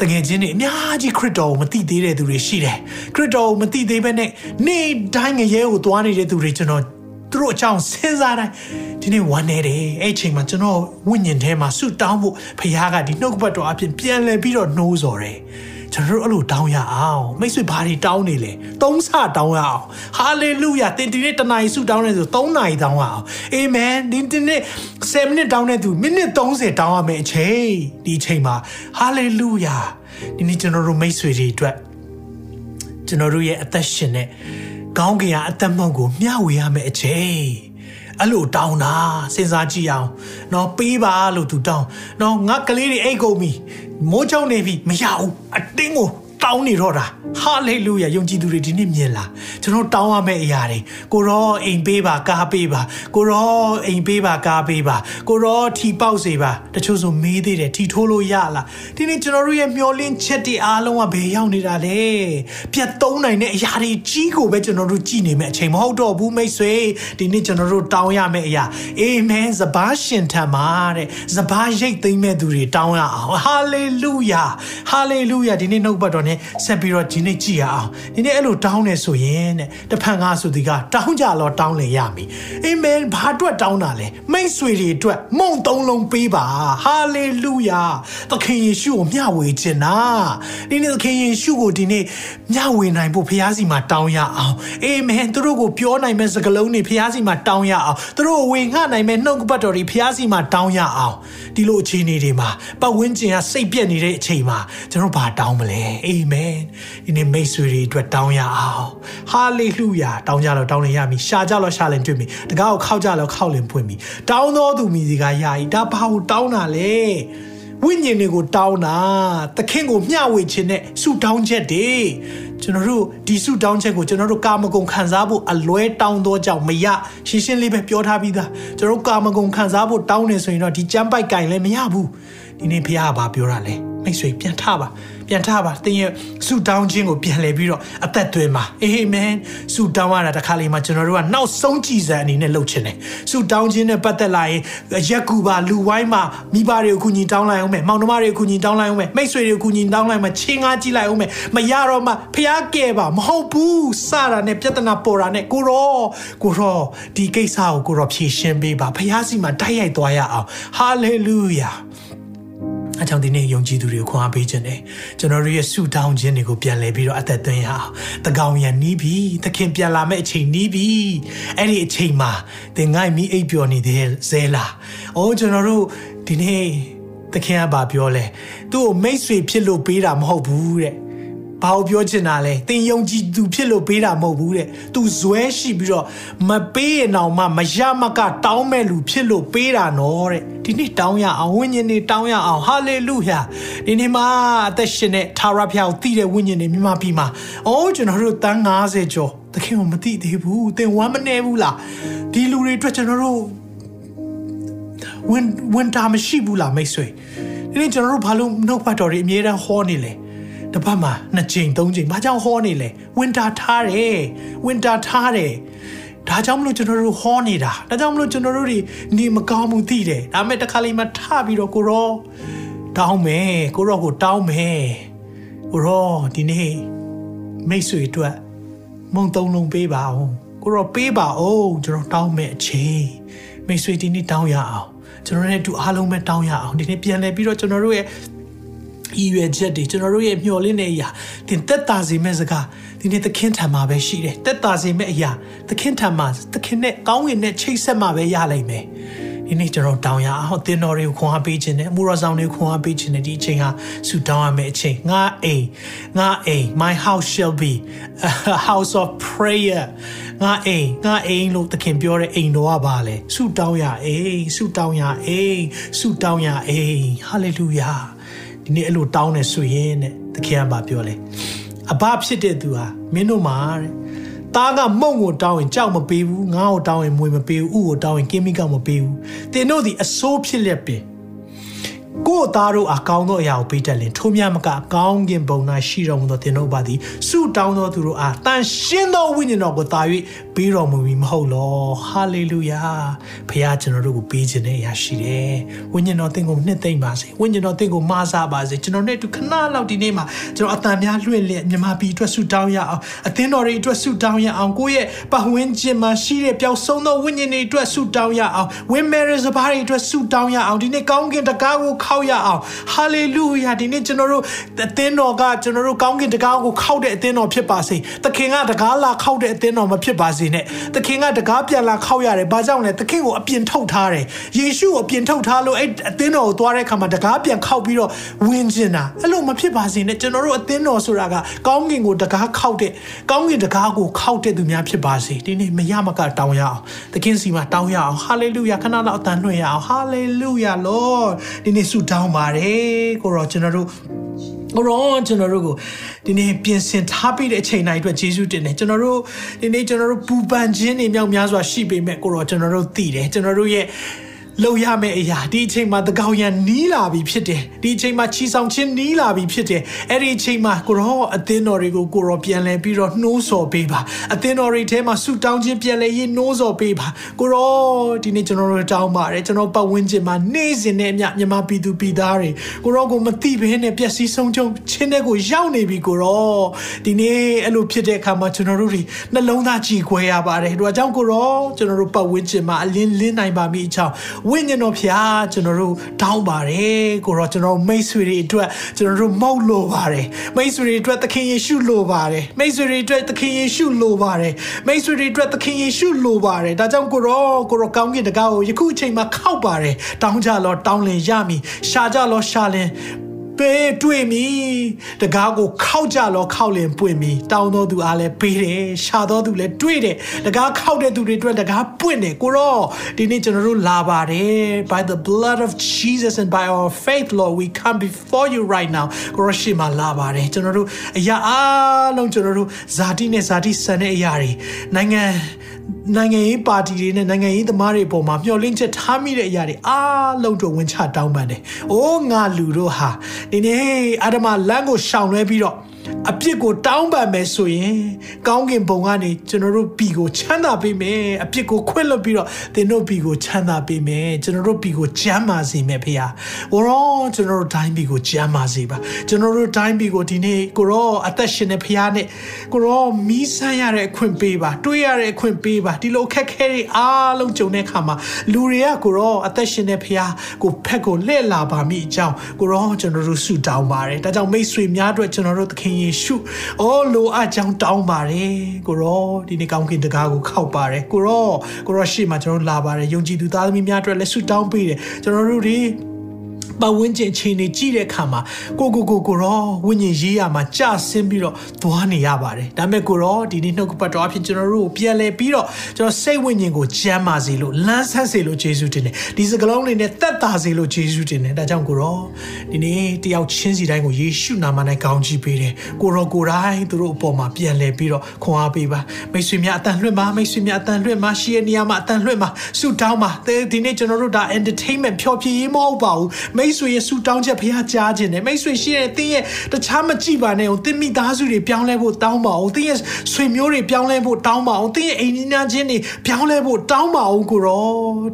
တကယ်ချင်းနေအများကြီးခရစ်တော်ကိုမသိသေးတဲ့သူတွေရှိတယ်ခရစ်တော်ကိုမသိသေးဘဲနဲ့နေ့တိုင်းငရဲကိုသွားနေတဲ့သူတွေကျွန်တော် သူတို့အကြောင်းစဉ်းစားတိုင်းဒီနေ့ဝမ်းနေတယ်အဲ့ချိန်မှာကျွန်တော်ဝိညာဉ်ထဲမှာဆုတောင်းဖို့ဖခင်ကဒီနှုတ်ကပတ်တော်အပြင်ပြန်လဲပြီးတော့နှိုးဆော်တယ်ကျွန်တော်တို့အဲ့လိုတောင်းရအောင်မိတ်ဆွေဘာတွေတောင်းနေလဲသုံးဆတောင်းရအောင်ဟာလေလုယာသင်ဒီနေ့တနာရီဆုတောင်းနေဆို3နာရီတောင်းရအောင်အာမင်ဒီဒီနေ့7မိနစ်တောင်းနေသူမိနစ်30တောင်းရမယ်အချိန်ဒီအချိန်မှာဟာလေလုယာဒီနေ့ကျွန်တော်တို့မိတ်ဆွေတွေအတွက်ကျွန်တော်တို့ရဲ့အသက်ရှင်တဲ့ ကောင်းကင်ကအသက်မုံကိုမျှဝေရမယ့်အချိန်အဲ့လိုတောင်းတာစဉ်းစားကြည့်အောင်နော်ပေးပါလို့သူတောင်းနော်ငါကလေးတွေအိတ်ကုန်ပြီမိုးချုံနေပြီမရဘူးအတင်းကို တောင်းနေတော့တာဟာလေလုယာယုံကြည်သူတွေဒီနေ့မြင်လာကျွန်တော်တောင်းရမယ့်အရာတွေကိုရောအိမ်ပေးပါကားပေးပါကိုရောအိမ်ပေးပါကားပေးပါကိုရောထီပေါက်စေပါတချို့ဆိုမေးသေးတယ်ထီထိုးလို့ရလားဒီနေ့ကျွန်တော်တို့ရဲ့မျောလင်းချက်တွေအားလုံးကဘယ်ရောက်နေတာလဲပြတ်သုံးနိုင်တဲ့အရာတွေကြီးကိုပဲကျွန်တော်တို့ကြည်နေမယ့်အချိန်မဟုတ်တော့ဘူးမိတ်ဆွေဒီနေ့ကျွန်တော်တို့တောင်းရမယ့်အရာအာမင်စဘာရှင်ထံမှာတဲ့စဘာရိတ်သိမ်းမဲ့သူတွေတောင်းရအောင်ဟာလေလုယာဟာလေလုယာဒီနေ့နှုတ်ပတ်တော်နဲ့ဆက်ပြီးတော့ဒီနေ့ကြည်ရအောင်ဒီနေ့အဲ့လိုတောင်းနေဆိုရင်တဲ့တဖန်ကားဆိုဒီကတောင်းကြလောတောင်းလင်ရမည်အာမင်ဘာအတွက်တောင်းတာလဲမိတ်ဆွေတွေအတွက်မုံသုံးလုံးပေးပါဟာလေလုယာသခင်ယေရှုကိုမျှဝေခြင်းနာဒီနေ့သခင်ယေရှုကိုဒီနေ့မျှဝေနိုင်ဖို့ဖခင်စီမှာတောင်းရအောင်အာမင်သူတို့ကိုပြောနိုင်မဲ့စကားလုံးတွေဖခင်စီမှာတောင်းရအောင်သူတို့ဝေငှနိုင်မဲ့နှုတ်ကပတ်တော်တွေဖခင်စီမှာတောင်းရအောင်ဒီလိုအခြေအနေတွေမှာပတ်ဝန်းကျင်ကစိတ်ပြက်နေတဲ့အချိန်မှာကျွန်တော်ဘာတောင်းမလဲအာမင်ဒီနေ့မိတ်ဆွေတွေအတွက်တောင်းရအောင်ဟာလေလုယာတောင်းကြတော့တောင်းလင်ရမည်ရှာကြတော့ရှာလင်တွေ့မည်တကားကိုခောက်ကြတော့ခောက်လင်ပွင့်မည်တောင်းတော်သူမိစီကယာဤဒါဘာကိုတောင်းတာလဲဝိညာဉ်တွေကိုတောင်းတာသခင်ကိုမျှဝေခြင်းနဲ့ဆုတောင်းချက်တွေကျွန်တော်တို့ဒီဆုတောင်းချက်ကိုကျွန်တော်တို့ကာမဂုဏ်ခံစားဖို့အလွဲတောင်းတော့ကြောင့်မရရှင်းရှင်းလေးပဲပြောထားပြီးသားကျွန်တော်တို့ကာမဂုဏ်ခံစားဖို့တောင်းနေဆိုရင်တော့ဒီကြမ်းပိုက်ကင်လည်းမရဘူးဒီနေ့ဖခင်ကဘာပြောတာလဲမိတ်ဆွေပြန်ထပါ ပြန်ထပါသင်ရဲ့ဆူတောင်းခြင်းကိုပြန်လှည့်ပြီးတော့အသက်သွင်းပါအာမင်ဆူတောင်းရတာတခါလေမှကျွန်တော်တို့ကနောက်ဆုံးကြည်စံအနေနဲ့လှုပ်ချင်တယ်ဆူတောင်းခြင်းနဲ့ပတ်သက်လာရင်ရက်ကူပါလူဝိုင်းမှာမိဘတွေကိုကူညီတောင်းလိုက်အောင်မယ်မောင်နှမတွေကိုကူညီတောင်းလိုက်အောင်မယ်မိတ်ဆွေတွေကိုကူညီတောင်းလိုက်မှချင်းကားကြည့်လိုက်အောင်မယ်မရတော့မှဖျားကဲပါမဟုတ်ဘူးစတာနဲ့ပြဿနာပေါ်တာနဲ့ကိုရောကိုရောဒီကိစ္စကိုကိုရောဖြေရှင်းပေးပါဖျားစီမှာတိုက်ရိုက်သွားရအောင်ဟာလေလုယာ အကြောင်းဒီနေ့ယုံကြည်သူတွေကိုခွန်အားပေးခြင်းတယ်ကျွန်တော်တို့ရဲ့ဆုတောင်းခြင်းတွေကိုပြန်လဲပြီးတော့အသက်သွင်းရအောင်တကောင်ရနီးပြီသခင်ပြန်လာမယ့်အချိန်နီးပြီအဲ့ဒီအချိန်မှာသင်ငိုက်မိအိပ်ပျော်နေတဲ့ဇဲလာအိုးကျွန်တော်တို့ဒီနေ့သခင်ကဘာပြောလဲသူ့ကိုမိတ်ဆွေဖြစ်လို့ပေးတာမဟုတ်ဘူးတဲ့ ဘာကိုပြောချင်တာလဲသင်ယုံကြည်သူဖြစ်လို့ပေးတာမဟုတ်ဘူးတဲ့သူဇွဲရှိပြီးတော့မပေးရင်တော့မှမရမကတောင်းမဲ့လူဖြစ်လို့ပေးတာနော်တဲ့ဒီနေ့တောင်းရအောင်ဝိညာဉ်တွေတောင်းရအောင်ဟာလေလုယာဒီနေ့မှာအသက်ရှင်တဲ့သာရဖျားကိုတည်တဲ့ဝိညာဉ်တွေမြမပြီးမှာအိုးကျွန်တော်တို့တန်း90ကျော်သခင်ကိုမသိသေးဘူးသင်ဝမ်းမနေဘူးလားဒီလူတွေအတွက်ကျွန်တော်တို့ဝင်ဝင်တာမရှိဘူးလားမိတ်ဆွေဒီနေ့ကျွန်တော်တို့ဘာလို့နှုတ်ပတ်တော်တွေအမြဲတမ်းဟောနေလဲ တစ်ပတ်မှာနှစ်ချိန်သုံးချိန်ဘာကြောင့်ဟောနေလဲဝင်တာထားတယ်ဝင်တာထားတယ်ဒါကြောင့်မလို့ကျွန်တော်တို့ဟောနေတာဒါကြောင့်မလို့ကျွန်တော်တို့တွေနေမကောင်းမှုသိတယ်ဒါပေမဲ့တစ်ခါလေးမှထပြီးတော့ကိုရောတောင်းမယ်ကိုရောကိုတောင်းမယ်ကိုရောဒီနေ့မိတ်ဆွေအတွက်မုံသုံးလုံးပေးပါအောင်ကိုရောပေးပါအောင်ကျွန်တော်တောင်းမယ်အချိန်မိတ်ဆွေဒီနေ့တောင်းရအောင်ကျွန်တော်နဲ့တူအားလုံးပဲတောင်းရအောင်ဒီနေ့ပြန်လဲပြီးတော့ကျွန်တော်တို့ရဲ့ ရည်ရွယ်ချက်တွေကျွန်တော်တို့ရဲ့မျှော်လင့်တဲ့အရာတင်သက်သာစေမဲ့စကားဒီနေ့သခင်ထံမှာပဲရှိတယ်သက်သာစေမဲ့အရာသခင်ထံမှာသခင်နဲ့ကောင်းကင်နဲ့ချိတ်ဆက်မှာပဲရလိမ့်မယ်ဒီနေ့ကျွန်တော်တောင်းရအောင်သင်တော်တွေကိုခွန်အားပေးခြင်းနဲ့အမှုတော်ဆောင်တွေကိုခွန်အားပေးခြင်းနဲ့ဒီအချိန်ဟာဆူတောင်းရမယ့်အချိန်ငါအိမ်ငါအိမ် my house shall be a house of prayer ငါအိမ်ငါအိမ်လို့သခင်ပြောတဲ့အိမ်တော်ကပါလေဆူတောင်းရအိမ်ဆူတောင်းရအိမ်ဆူတောင်းရအိမ် hallelujah ဒီနေ့အဲ့လိုတောင်းနေဆိုရင်တဲ့သခင်ကဘာပြောလဲအဘဖြစ်တဲ့သူဟာမင်းတို့မှာတဲ့သားကမုံကိုတောင်းရင်ကြောက်မပေးဘူးငါ့ကိုတောင်းရင်မွေမပေးဘူးဥကိုတောင်းရင်ကင်းမိကမပေးဘူးတင်တို့ဒီအစိုးဖြစ်လက်ပင် ကို့သားတို့အကောင်းသောအရာကိုပေးတတ်လင်ထိုများမကအကောင်းကင်ဘုံ၌ရှိတော်မူသောတင်တို့ပါသည်ဆုတောင်းသောသူတို့အားတန်ရှင်းသောဝိညာဉ်တော်ကိုသာ၍ပေးတော်မူမည်မဟုတ်လောဟာလေလုယာဖခင်ကျွန်တော်တို့ကိုပေးခြင်းနဲ့ရရှိတယ်ဝိညာဉ်တော်သင်ကိုနှစ်သိမ့်ပါစေဝိညာဉ်တော်သင်ကိုမဆာပါစေကျွန်တော်နဲ့တူခဏလောက်ဒီနေ့မှာကျွန်တော်အတန်များလွှင့်လျက်မြမပီအတွက်ဆုတောင်းရအောင်အသင်းတော်တွေအတွက်ဆုတောင်းရအောင်ကိုယ့်ရဲ့ပတ်ဝန်းကျင်မှာရှိတဲ့ပျောက်ဆုံးသောဝိညာဉ်တွေအတွက်ဆုတောင်းရအောင်ဝိမဲရစပါးတွေအတွက်ဆုတောင်းရအောင်ဒီနေ့ကောင်းကင်တကားကိုခောက်ရအောင်ဟာလေလုယာဒီနေ့ကျွန်တော်တို့အသင်းတော်ကကျွန်တော်တို့ကောင်းကင်တကားကိုခောက်တဲ့အသင်းတော်ဖြစ်ပါစေသခင်ကတကားလာခောက်တဲ့အသင်းတော်မဖြစ်ပါစေနဲ့သခင်ကတကားပြန်လာခောက်ရတယ်ဘာကြောင့်လဲသခင်ကိုအပြင်ထုတ်ထားတယ်ယေရှုကိုအပြင်ထုတ်ထားလို့အဲ့အသင်းတော်ကိုသွားတဲ့အခါမှာတကားပြန်ခောက်ပြီးတော့ဝင်ကျင်တာအဲ့လိုမဖြစ်ပါစေနဲ့ကျွန်တော်တို့အသင်းတော်ဆိုတာကကောင်းကင်ကိုတကားခောက်တဲ့ကောင်းကင်တကားကိုခောက်တဲ့သူများဖြစ်ပါစေဒီနေ့မရမကတောင်းရအောင်သခင်စီမှာတောင်းရအောင်ဟာလေလုယာခဏလောက်အတန်လွှင့်ရအောင်ဟာလေလုယာလောဒီနေ့ဆုတောင်းပါတယ်ကိုရောကျွန်တော်တို့ကိုရောကျွန်တော်တို့ကိုဒီနေ့ပြင်ဆင်ထားပြီးတဲ့အချိန်တိုင်းအတွက်ယေရှုတင်တယ်ကျွန်တော်တို့ဒီနေ့ကျွန်တော်တို့ပူပန်ခြင်းတွေမြောက်များစွာရှိပေမဲ့ကိုရောကျွန်တော်တို့သိတယ်ကျွန်တော်တို့ရဲ့ လုပ်ရမယ့်အရာဒီအချိန်မှာတကောင်ရန်နီးလာပြီဖြစ်တယ်ဒီအချိန်မှာချီဆောင်ခြင်းနီးလာပြီဖြစ်တယ်အဲ့ဒီအချိန်မှာကိုရောအသင်းတော်တွေကိုကိုရောပြန်လဲပြီးတော့နှိုးဆော်ပေးပါအသင်းတော်တွေထဲမှာဆူတောင်းခြင်းပြန်လဲရေးနှိုးဆော်ပေးပါကိုရောဒီနေ့ကျွန်တော်တို့တောင်းပါတယ်ကျွန်တော်ပတ်ဝန်းကျင်မှာနေ့စဉ်နဲ့အမျှမြန်မာပြည်သူပြည်သားတွေကိုရောကိုမသိဘဲနဲ့ပျက်စီးဆုံးချုံခြင်းတွေကိုရောက်နေပြီကိုရောဒီနေ့အဲ့လိုဖြစ်တဲ့အခါမှာကျွန်တော်တို့တွေနှလုံးသားကြည်ခွဲရပါတယ်တို့အကြောင်းကိုရောကျွန်တော်တို့ပတ်ဝန်းကျင်မှာအလင်းလင်းနိုင်ပါမိအကြောင်းဝိညာဉ်တော်ဖျားကျွန်တော်တို့တောင်းပါတယ်ကိုရောကျွန်တော်မိတ်ဆွေတွေအတွက်ကျွန်တော်တို့မဟုတ်လို့ပါတယ်မိတ်ဆွေတွေအတွက်သခင်ယေရှုလိုပါတယ်မိတ်ဆွေတွေအတွက်သခင်ယေရှုလိုပါတယ်မိတ်ဆွေတွေအတွက်သခင်ယေရှုလိုပါတယ်ဒါကြောင့်ကိုရောကိုရောကောင်းကင်တကားကိုယခုအချိန်မှာခောက်ပါတယ်တောင်းကြလောတောင်းလင်ရမည်ရှာကြလောရှာလင် ပေးတွေ့မီတကားကိုခောက်ကြလောခောက်လင်ပွင့်မီတောင်းတော်သူအားလည်းပေးတယ်ရှာတော်သူလည်းတွေ့တယ်တကားခောက်တဲ့သူတွေအတွက်တကားပွင့်တယ်ကိုရောဒီနေ့ကျွန်တော်တို့လာပါတယ် by the blood of Jesus and by our faith Lord we come before you right now ကိုရောရှေ့မှာလာပါတယ်ကျွန်တော်တို့အရာအားလုံးကျွန်တော်တို့ဇာတိနဲ့ဇာတိဆန်တဲ့အရာတွေနိုင်ငံ နိုင်ငံရေးပါတီတွေနဲ့နိုင်ငံရေးသမားတွေအပေါ်မှာမျှော်လင့်ချက်ထားမိတဲ့အရာတွေအားလုံးတို့ဝင်ချတောင်းပန်တယ်။အိုးငါလူတို့ဟာဒီနေ့အာဒမလမ်းကိုရှောင်လွဲပြီးတော့ အပြစ်ကိုတောင်းပန်မယ်ဆိုရင် ကောင်းကင်ဘုံကနေကျွန်တော်တို့ပြီကိုချမ်းသာပေးမယ်အပြစ်ကိုခွင့်လွှတ်ပြီးတော့သင်တို့ပြီကိုချမ်းသာပေးမယ်ကျွန်တော်တို့ပြီကိုကျမ်းမာစေမယ်ဖေဟာကိုရောကျွန်တော်တို့တိုင်းပြီကိုကျမ်းမာစေပါကျွန်တော်တို့တိုင်းပြီကိုဒီနေ့ကိုရောအသက်ရှင်တဲ့ဖေဟာနဲ့ကိုရောမီးဆန်းရတဲ့အခွင့်ပေးပါတွေးရတဲ့အခွင့်ပေးပါဒီလိုခက်ခဲတွေအားလုံးကြုံတဲ့အခါမှာလူတွေကကိုရောအသက်ရှင်တဲ့ဖေဟာကိုဖက်ကိုလှည့်လာပါမိအကြောင်းကိုရောကျွန်တော်တို့ဆုတောင်းပါတယ်ဒါကြောင့်မိတ်ဆွေများအတွက်ကျွန်တော်တို့သခင်ယေရှုအော်လိုအပ်ကြောင်းတောင်းပါတယ်ကိုရောဒီနေ့ကောင်းကင်တကားကိုခောက်ပါတယ်ကိုရောကိုရောရှေ့မှာကျွန်တော်လာပါတယ်ယုံကြည်သူသားသမီးများအတွက်လည်းဆုတောင်းပေးတယ်ကျွန်တော်တို့ဒီ ပတ်ဝန်းကျင်ချိန်နေကြည့်တဲ့အခါမှာကိုကိုကိုကိုရောဝိညာဉ်ရေးရမှာကြဆင်းပြီးတော့သွားနေရပါတယ်ဒါပေမဲ့ကိုရောဒီနေ့နှုတ်ကပတ်တော်အဖြစ်ကျွန်တော်တို့ကိုပြန်လဲပြီးတော့ကျွန်တော်စိတ်ဝိညာဉ်ကိုကျမ်းမာစေလို့လန်းဆန်းစေလို့ယေရှုတင်တယ်ဒီစကလုံးလေးနဲ့တက်တာစေလို့ယေရှုတင်တယ်ဒါကြောင့်ကိုရောဒီနေ့တယောက်ချင်းစီတိုင်းကိုယေရှုနာမ၌ကောင်းချီးပေးတယ်ကိုရောကိုတိုင်းသူတို့အပေါ်မှာပြန်လဲပြီးတော့ခွန်အားပေးပါမိတ်ဆွေများအတန်လွှင့်ပါမိတ်ဆွေများအတန်လွှင့်ပါရှိရနေရာမှာအတန်လွှင့်ပါဆုတောင်းပါဒီနေ့ကျွန်တော်တို့ဒါ entertainment ဖြောဖြေရေးမဟုတ်ပါဘူးမိတ်ဆွေရဲ့ဆုတောင်းချက်ဖះကြားခြင်းနဲ့မိတ်ဆွေရှိတဲ့တင်းရဲ့တခြားမကြည့်ပါနဲ့အောင်တင်းမိသားစုတွေပြောင်းလဲဖို့တောင်းပါအောင်တင်းရဲ့ဆွေမျိုးတွေပြောင်းလဲဖို့တောင်းပါအောင်တင်းရဲ့အိမ်နီးနားချင်းတွေပြောင်းလဲဖို့တောင်းပါအောင်ကိုရော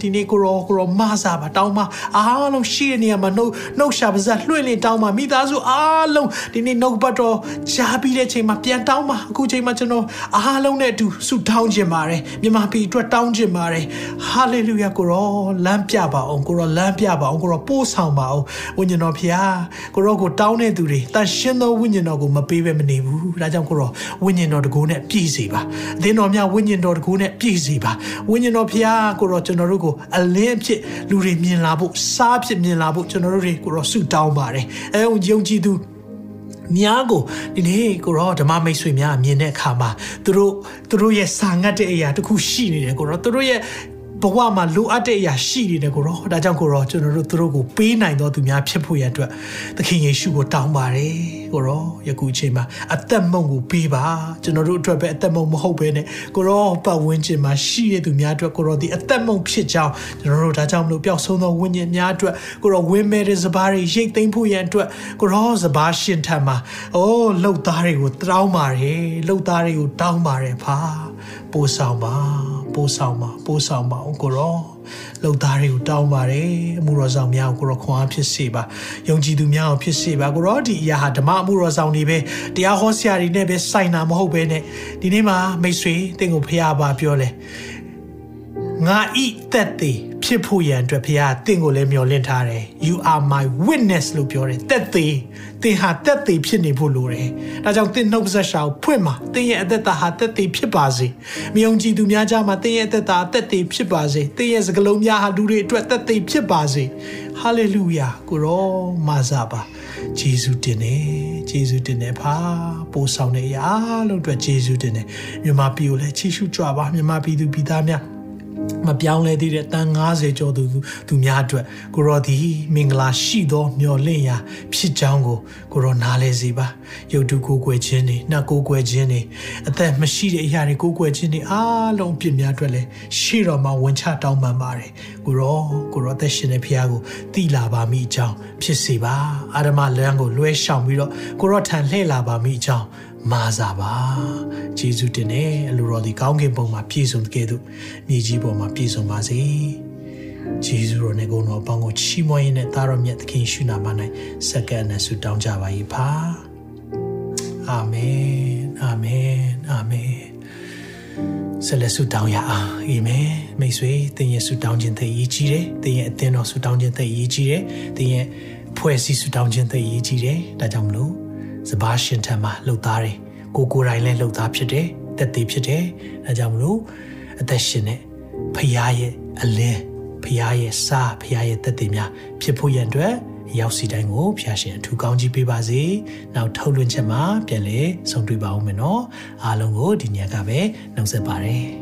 ဒီနေ့ကိုရောကိုရောမဆာပါတောင်းပါအားလုံးရှိတဲ့နေရာမှာနှုတ်နှုတ်ရှာပါစလွှင့်လင်းတောင်းပါမိသားစုအားလုံးဒီနေ့နှုတ်ပတ်တော်ကြားပြီးတဲ့ချိန်မှာပြန်တောင်းပါအခုချိန်မှာကျွန်တော်အားလုံးနဲ့အတူဆုတောင်းခြင်းပါတယ်မြန်မာပြည်အတွက်တောင်းခြင်းပါတယ်ဟာလေလုယာကိုရောလမ်းပြပါအောင်ကိုရောလမ်းပြပါအောင်ကိုရောပို့ဆောင်ပါအောင်ဝိညာဉ်တော်ဖျားကိုရောကိုတောင်းတဲ့သူတွေတန်ရှင်းသောဝိညာဉ်တော်ကိုမပေးဘဲမနေဘူးဒါကြောင့်ကိုရောဝိညာဉ်တော်တကူနဲ့ပြည့်စေပါအသင်းတော်များဝိညာဉ်တော်တကူနဲ့ပြည့်စေပါဝိညာဉ်တော်ဖျားကိုရောကျွန်တော်တို့ကိုအလင်းအဖြစ်လူတွေမြင်လာဖို့စားဖြစ်မြင်လာဖို့ကျွန်တော်တို့တွေကိုရောဆုတောင်းပါတယ်အဲယုံကြည်သူများကိုဒီနေ့ကိုရောဓမ္မမိတ်ဆွေများမြင်တဲ့အခါမှာသူတို့သူတို့ရဲ့စာငတ်တဲ့အရာတခုရှိနေတယ်ကိုရောသူတို့ရဲ့ ဘဝမှာလိုအပ်တဲ့အရာရှိနေတယ်ကိုရောဒါကြောင့်ကိုရောကျွန်တော်တို့သူတို့ကိုပေးနိုင်တော့သူများဖြစ်ဖို့ရအတွက်သခင်ယေရှုကိုတောင်းပါတယ်ကိုရောယခုအချိန်မှာအသက်မုံကိုပေးပါကျွန်တော်တို့အတွက်ပဲအသက်မုံမဟုတ်ဘဲနဲ့ကိုရောပတ်ဝန်းကျင်မှာရှိတဲ့သူများအတွက်ကိုရောဒီအသက်မုံဖြစ်ကြောင်းကျွန်တော်တို့ဒါကြောင့်မလို့ပျောက်ဆုံးသောဝိညာဉ်များအတွက်ကိုရောဝင်းမဲ့တဲ့စပါးတွေရိတ်သိမ်းဖို့ရန်အတွက်ကိုရောစပါးရှင်ထံမှာအိုးလှုပ်သားတွေကိုတောင်းပါတယ်လှုပ်သားတွေကိုတောင်းပါတယ်ဖာပို့ဆောင်ပါ ပို့ဆောင်ပါပို့ဆောင်ပါအောင်ကိုရောလုံသားတွေကိုတောင်းပါတယ်အမှုတော်ဆောင်များကိုကိုရောခွန်အားဖြစ်စေပါယုံကြည်သူများကိုဖြစ်စေပါကိုရောဒီအရာဟာဓမ္မအမှုတော်ဆောင်တွေပဲတရားဟောဆရာတွေနဲ့ပဲစိုင်တာမဟုတ်ပဲနဲ့ဒီနေ့မှာမိတ်ဆွေတင့်ကိုဖះပါပြောလဲငါဤသက်သေး ဖြစ်ဖို့ရန်အတွက်ဖះတင့်ကိုလည်းမျှော်လင့်ထားတယ် you are my witness လို့ပြောတယ်သက်သေးတင်ဟာသက်သေးဖြစ်နေဖို့လိုတယ်ဒါကြောင့်တင်နှုတ်ဆက်ရှာကိုဖွင့်မှာတင်ရဲ့အသက်တာဟာသက်သေးဖြစ်ပါစေမယုံကြည်သူများကြားမှာတင်ရဲ့အသက်တာအသက်သေးဖြစ်ပါစေတင်ရဲ့စကလုံးများဟာလူတွေအတွက်သက်သေးဖြစ်ပါစေဟာလေလုယာကိုရောမာဇာပါဂျေဇုတင်နေဂျေဇုတင်နေဖာပို့ဆောင်နေရလို့အတွက်ဂျေဇုတင်နေမြမပြည်ကိုလည်းချီးရှုကြွပါမြမပြည်သူပြည်သားများ မပြောင်းလဲသေးတဲ့တန်90ကျော်သူသူများအတွက်ကိုရောဒီမင်္ဂလာရှိသောမျော်လင့်ရာဖြစ်ကြောင်းကိုကိုရောနားလဲစေပါယုတ်တုကိုကိုွယ်ခြင်းတွေနှက်ကိုကိုွယ်ခြင်းတွေအသက်မရှိတဲ့အရာတွေကိုကိုွယ်ခြင်းတွေအားလုံးပြစ်များအတွက်လဲရှေ့တော်မှာဝင်ချတောင်းပန်ပါတယ်ကိုရောကိုရောသက်ရှင်တဲ့ဖခင်ကိုတိလာပါမိအကြောင်းဖြစ်စေပါအာရမလမ်းကိုလွှဲရှောင်ပြီးတော့ကိုရောထံလှည့်လာပါမိအကြောင်း မာစာပါဂျေဇုတင်နဲ့အလိုတော်ဒီကောင်းကင်ဘုံမှာပြည့်စုံတဲ့ကဲ့သို့မြေကြီးပေါ်မှာပြည့်စုံပါစေဂျေဇုတော်နဲ့ကိုယ်တော်ပေါင်းကိုချီးမွမ်းရင်းနဲ့သားတော်မြတ်သခင်ရှုနာမ၌စက္ကန့်နဲ့ဆုတောင်းကြပါ၏ဖာအာမင်အာမင်အာမင်ဆက်လက်ဆုတောင်းရအောင်အာမင်မိတ်ဆွေသင်ရဲ့ဆုတောင်းခြင်းသိရေးကြီးတယ်သင်ရဲ့အသင်းတော်ဆုတောင်းခြင်းသိရေးကြီးတယ်သင်ရဲ့ဖွဲ့စည်းဆုတောင်းခြင်းသိရေးကြီးတယ်ဒါကြောင့်မလို့ စဘာရှင်ထံမှာလှုပ်သားတယ်ကိုကိုယ်တိုင်လည်းလှုပ်သားဖြစ်တယ်တက်သေးဖြစ်တယ်အဲကြောင့်မလို့အသက်ရှင်တဲ့ဖခင်ရဲ့အလင်းဖခင်ရဲ့စားဖခင်ရဲ့တက်သေးများဖြစ်ဖို့ရန်အတွက်ရောက်စီတိုင်းကိုဖျာရှင်အထူးကောင်းကြီးပေးပါစေ။နောက်ထုတ်လွှင့်ချက်မှာပြန်လေဆုံတွေ့ပါဦးမယ်နော်။အားလုံးကိုဒီညကပဲနှုတ်ဆက်ပါရစေ။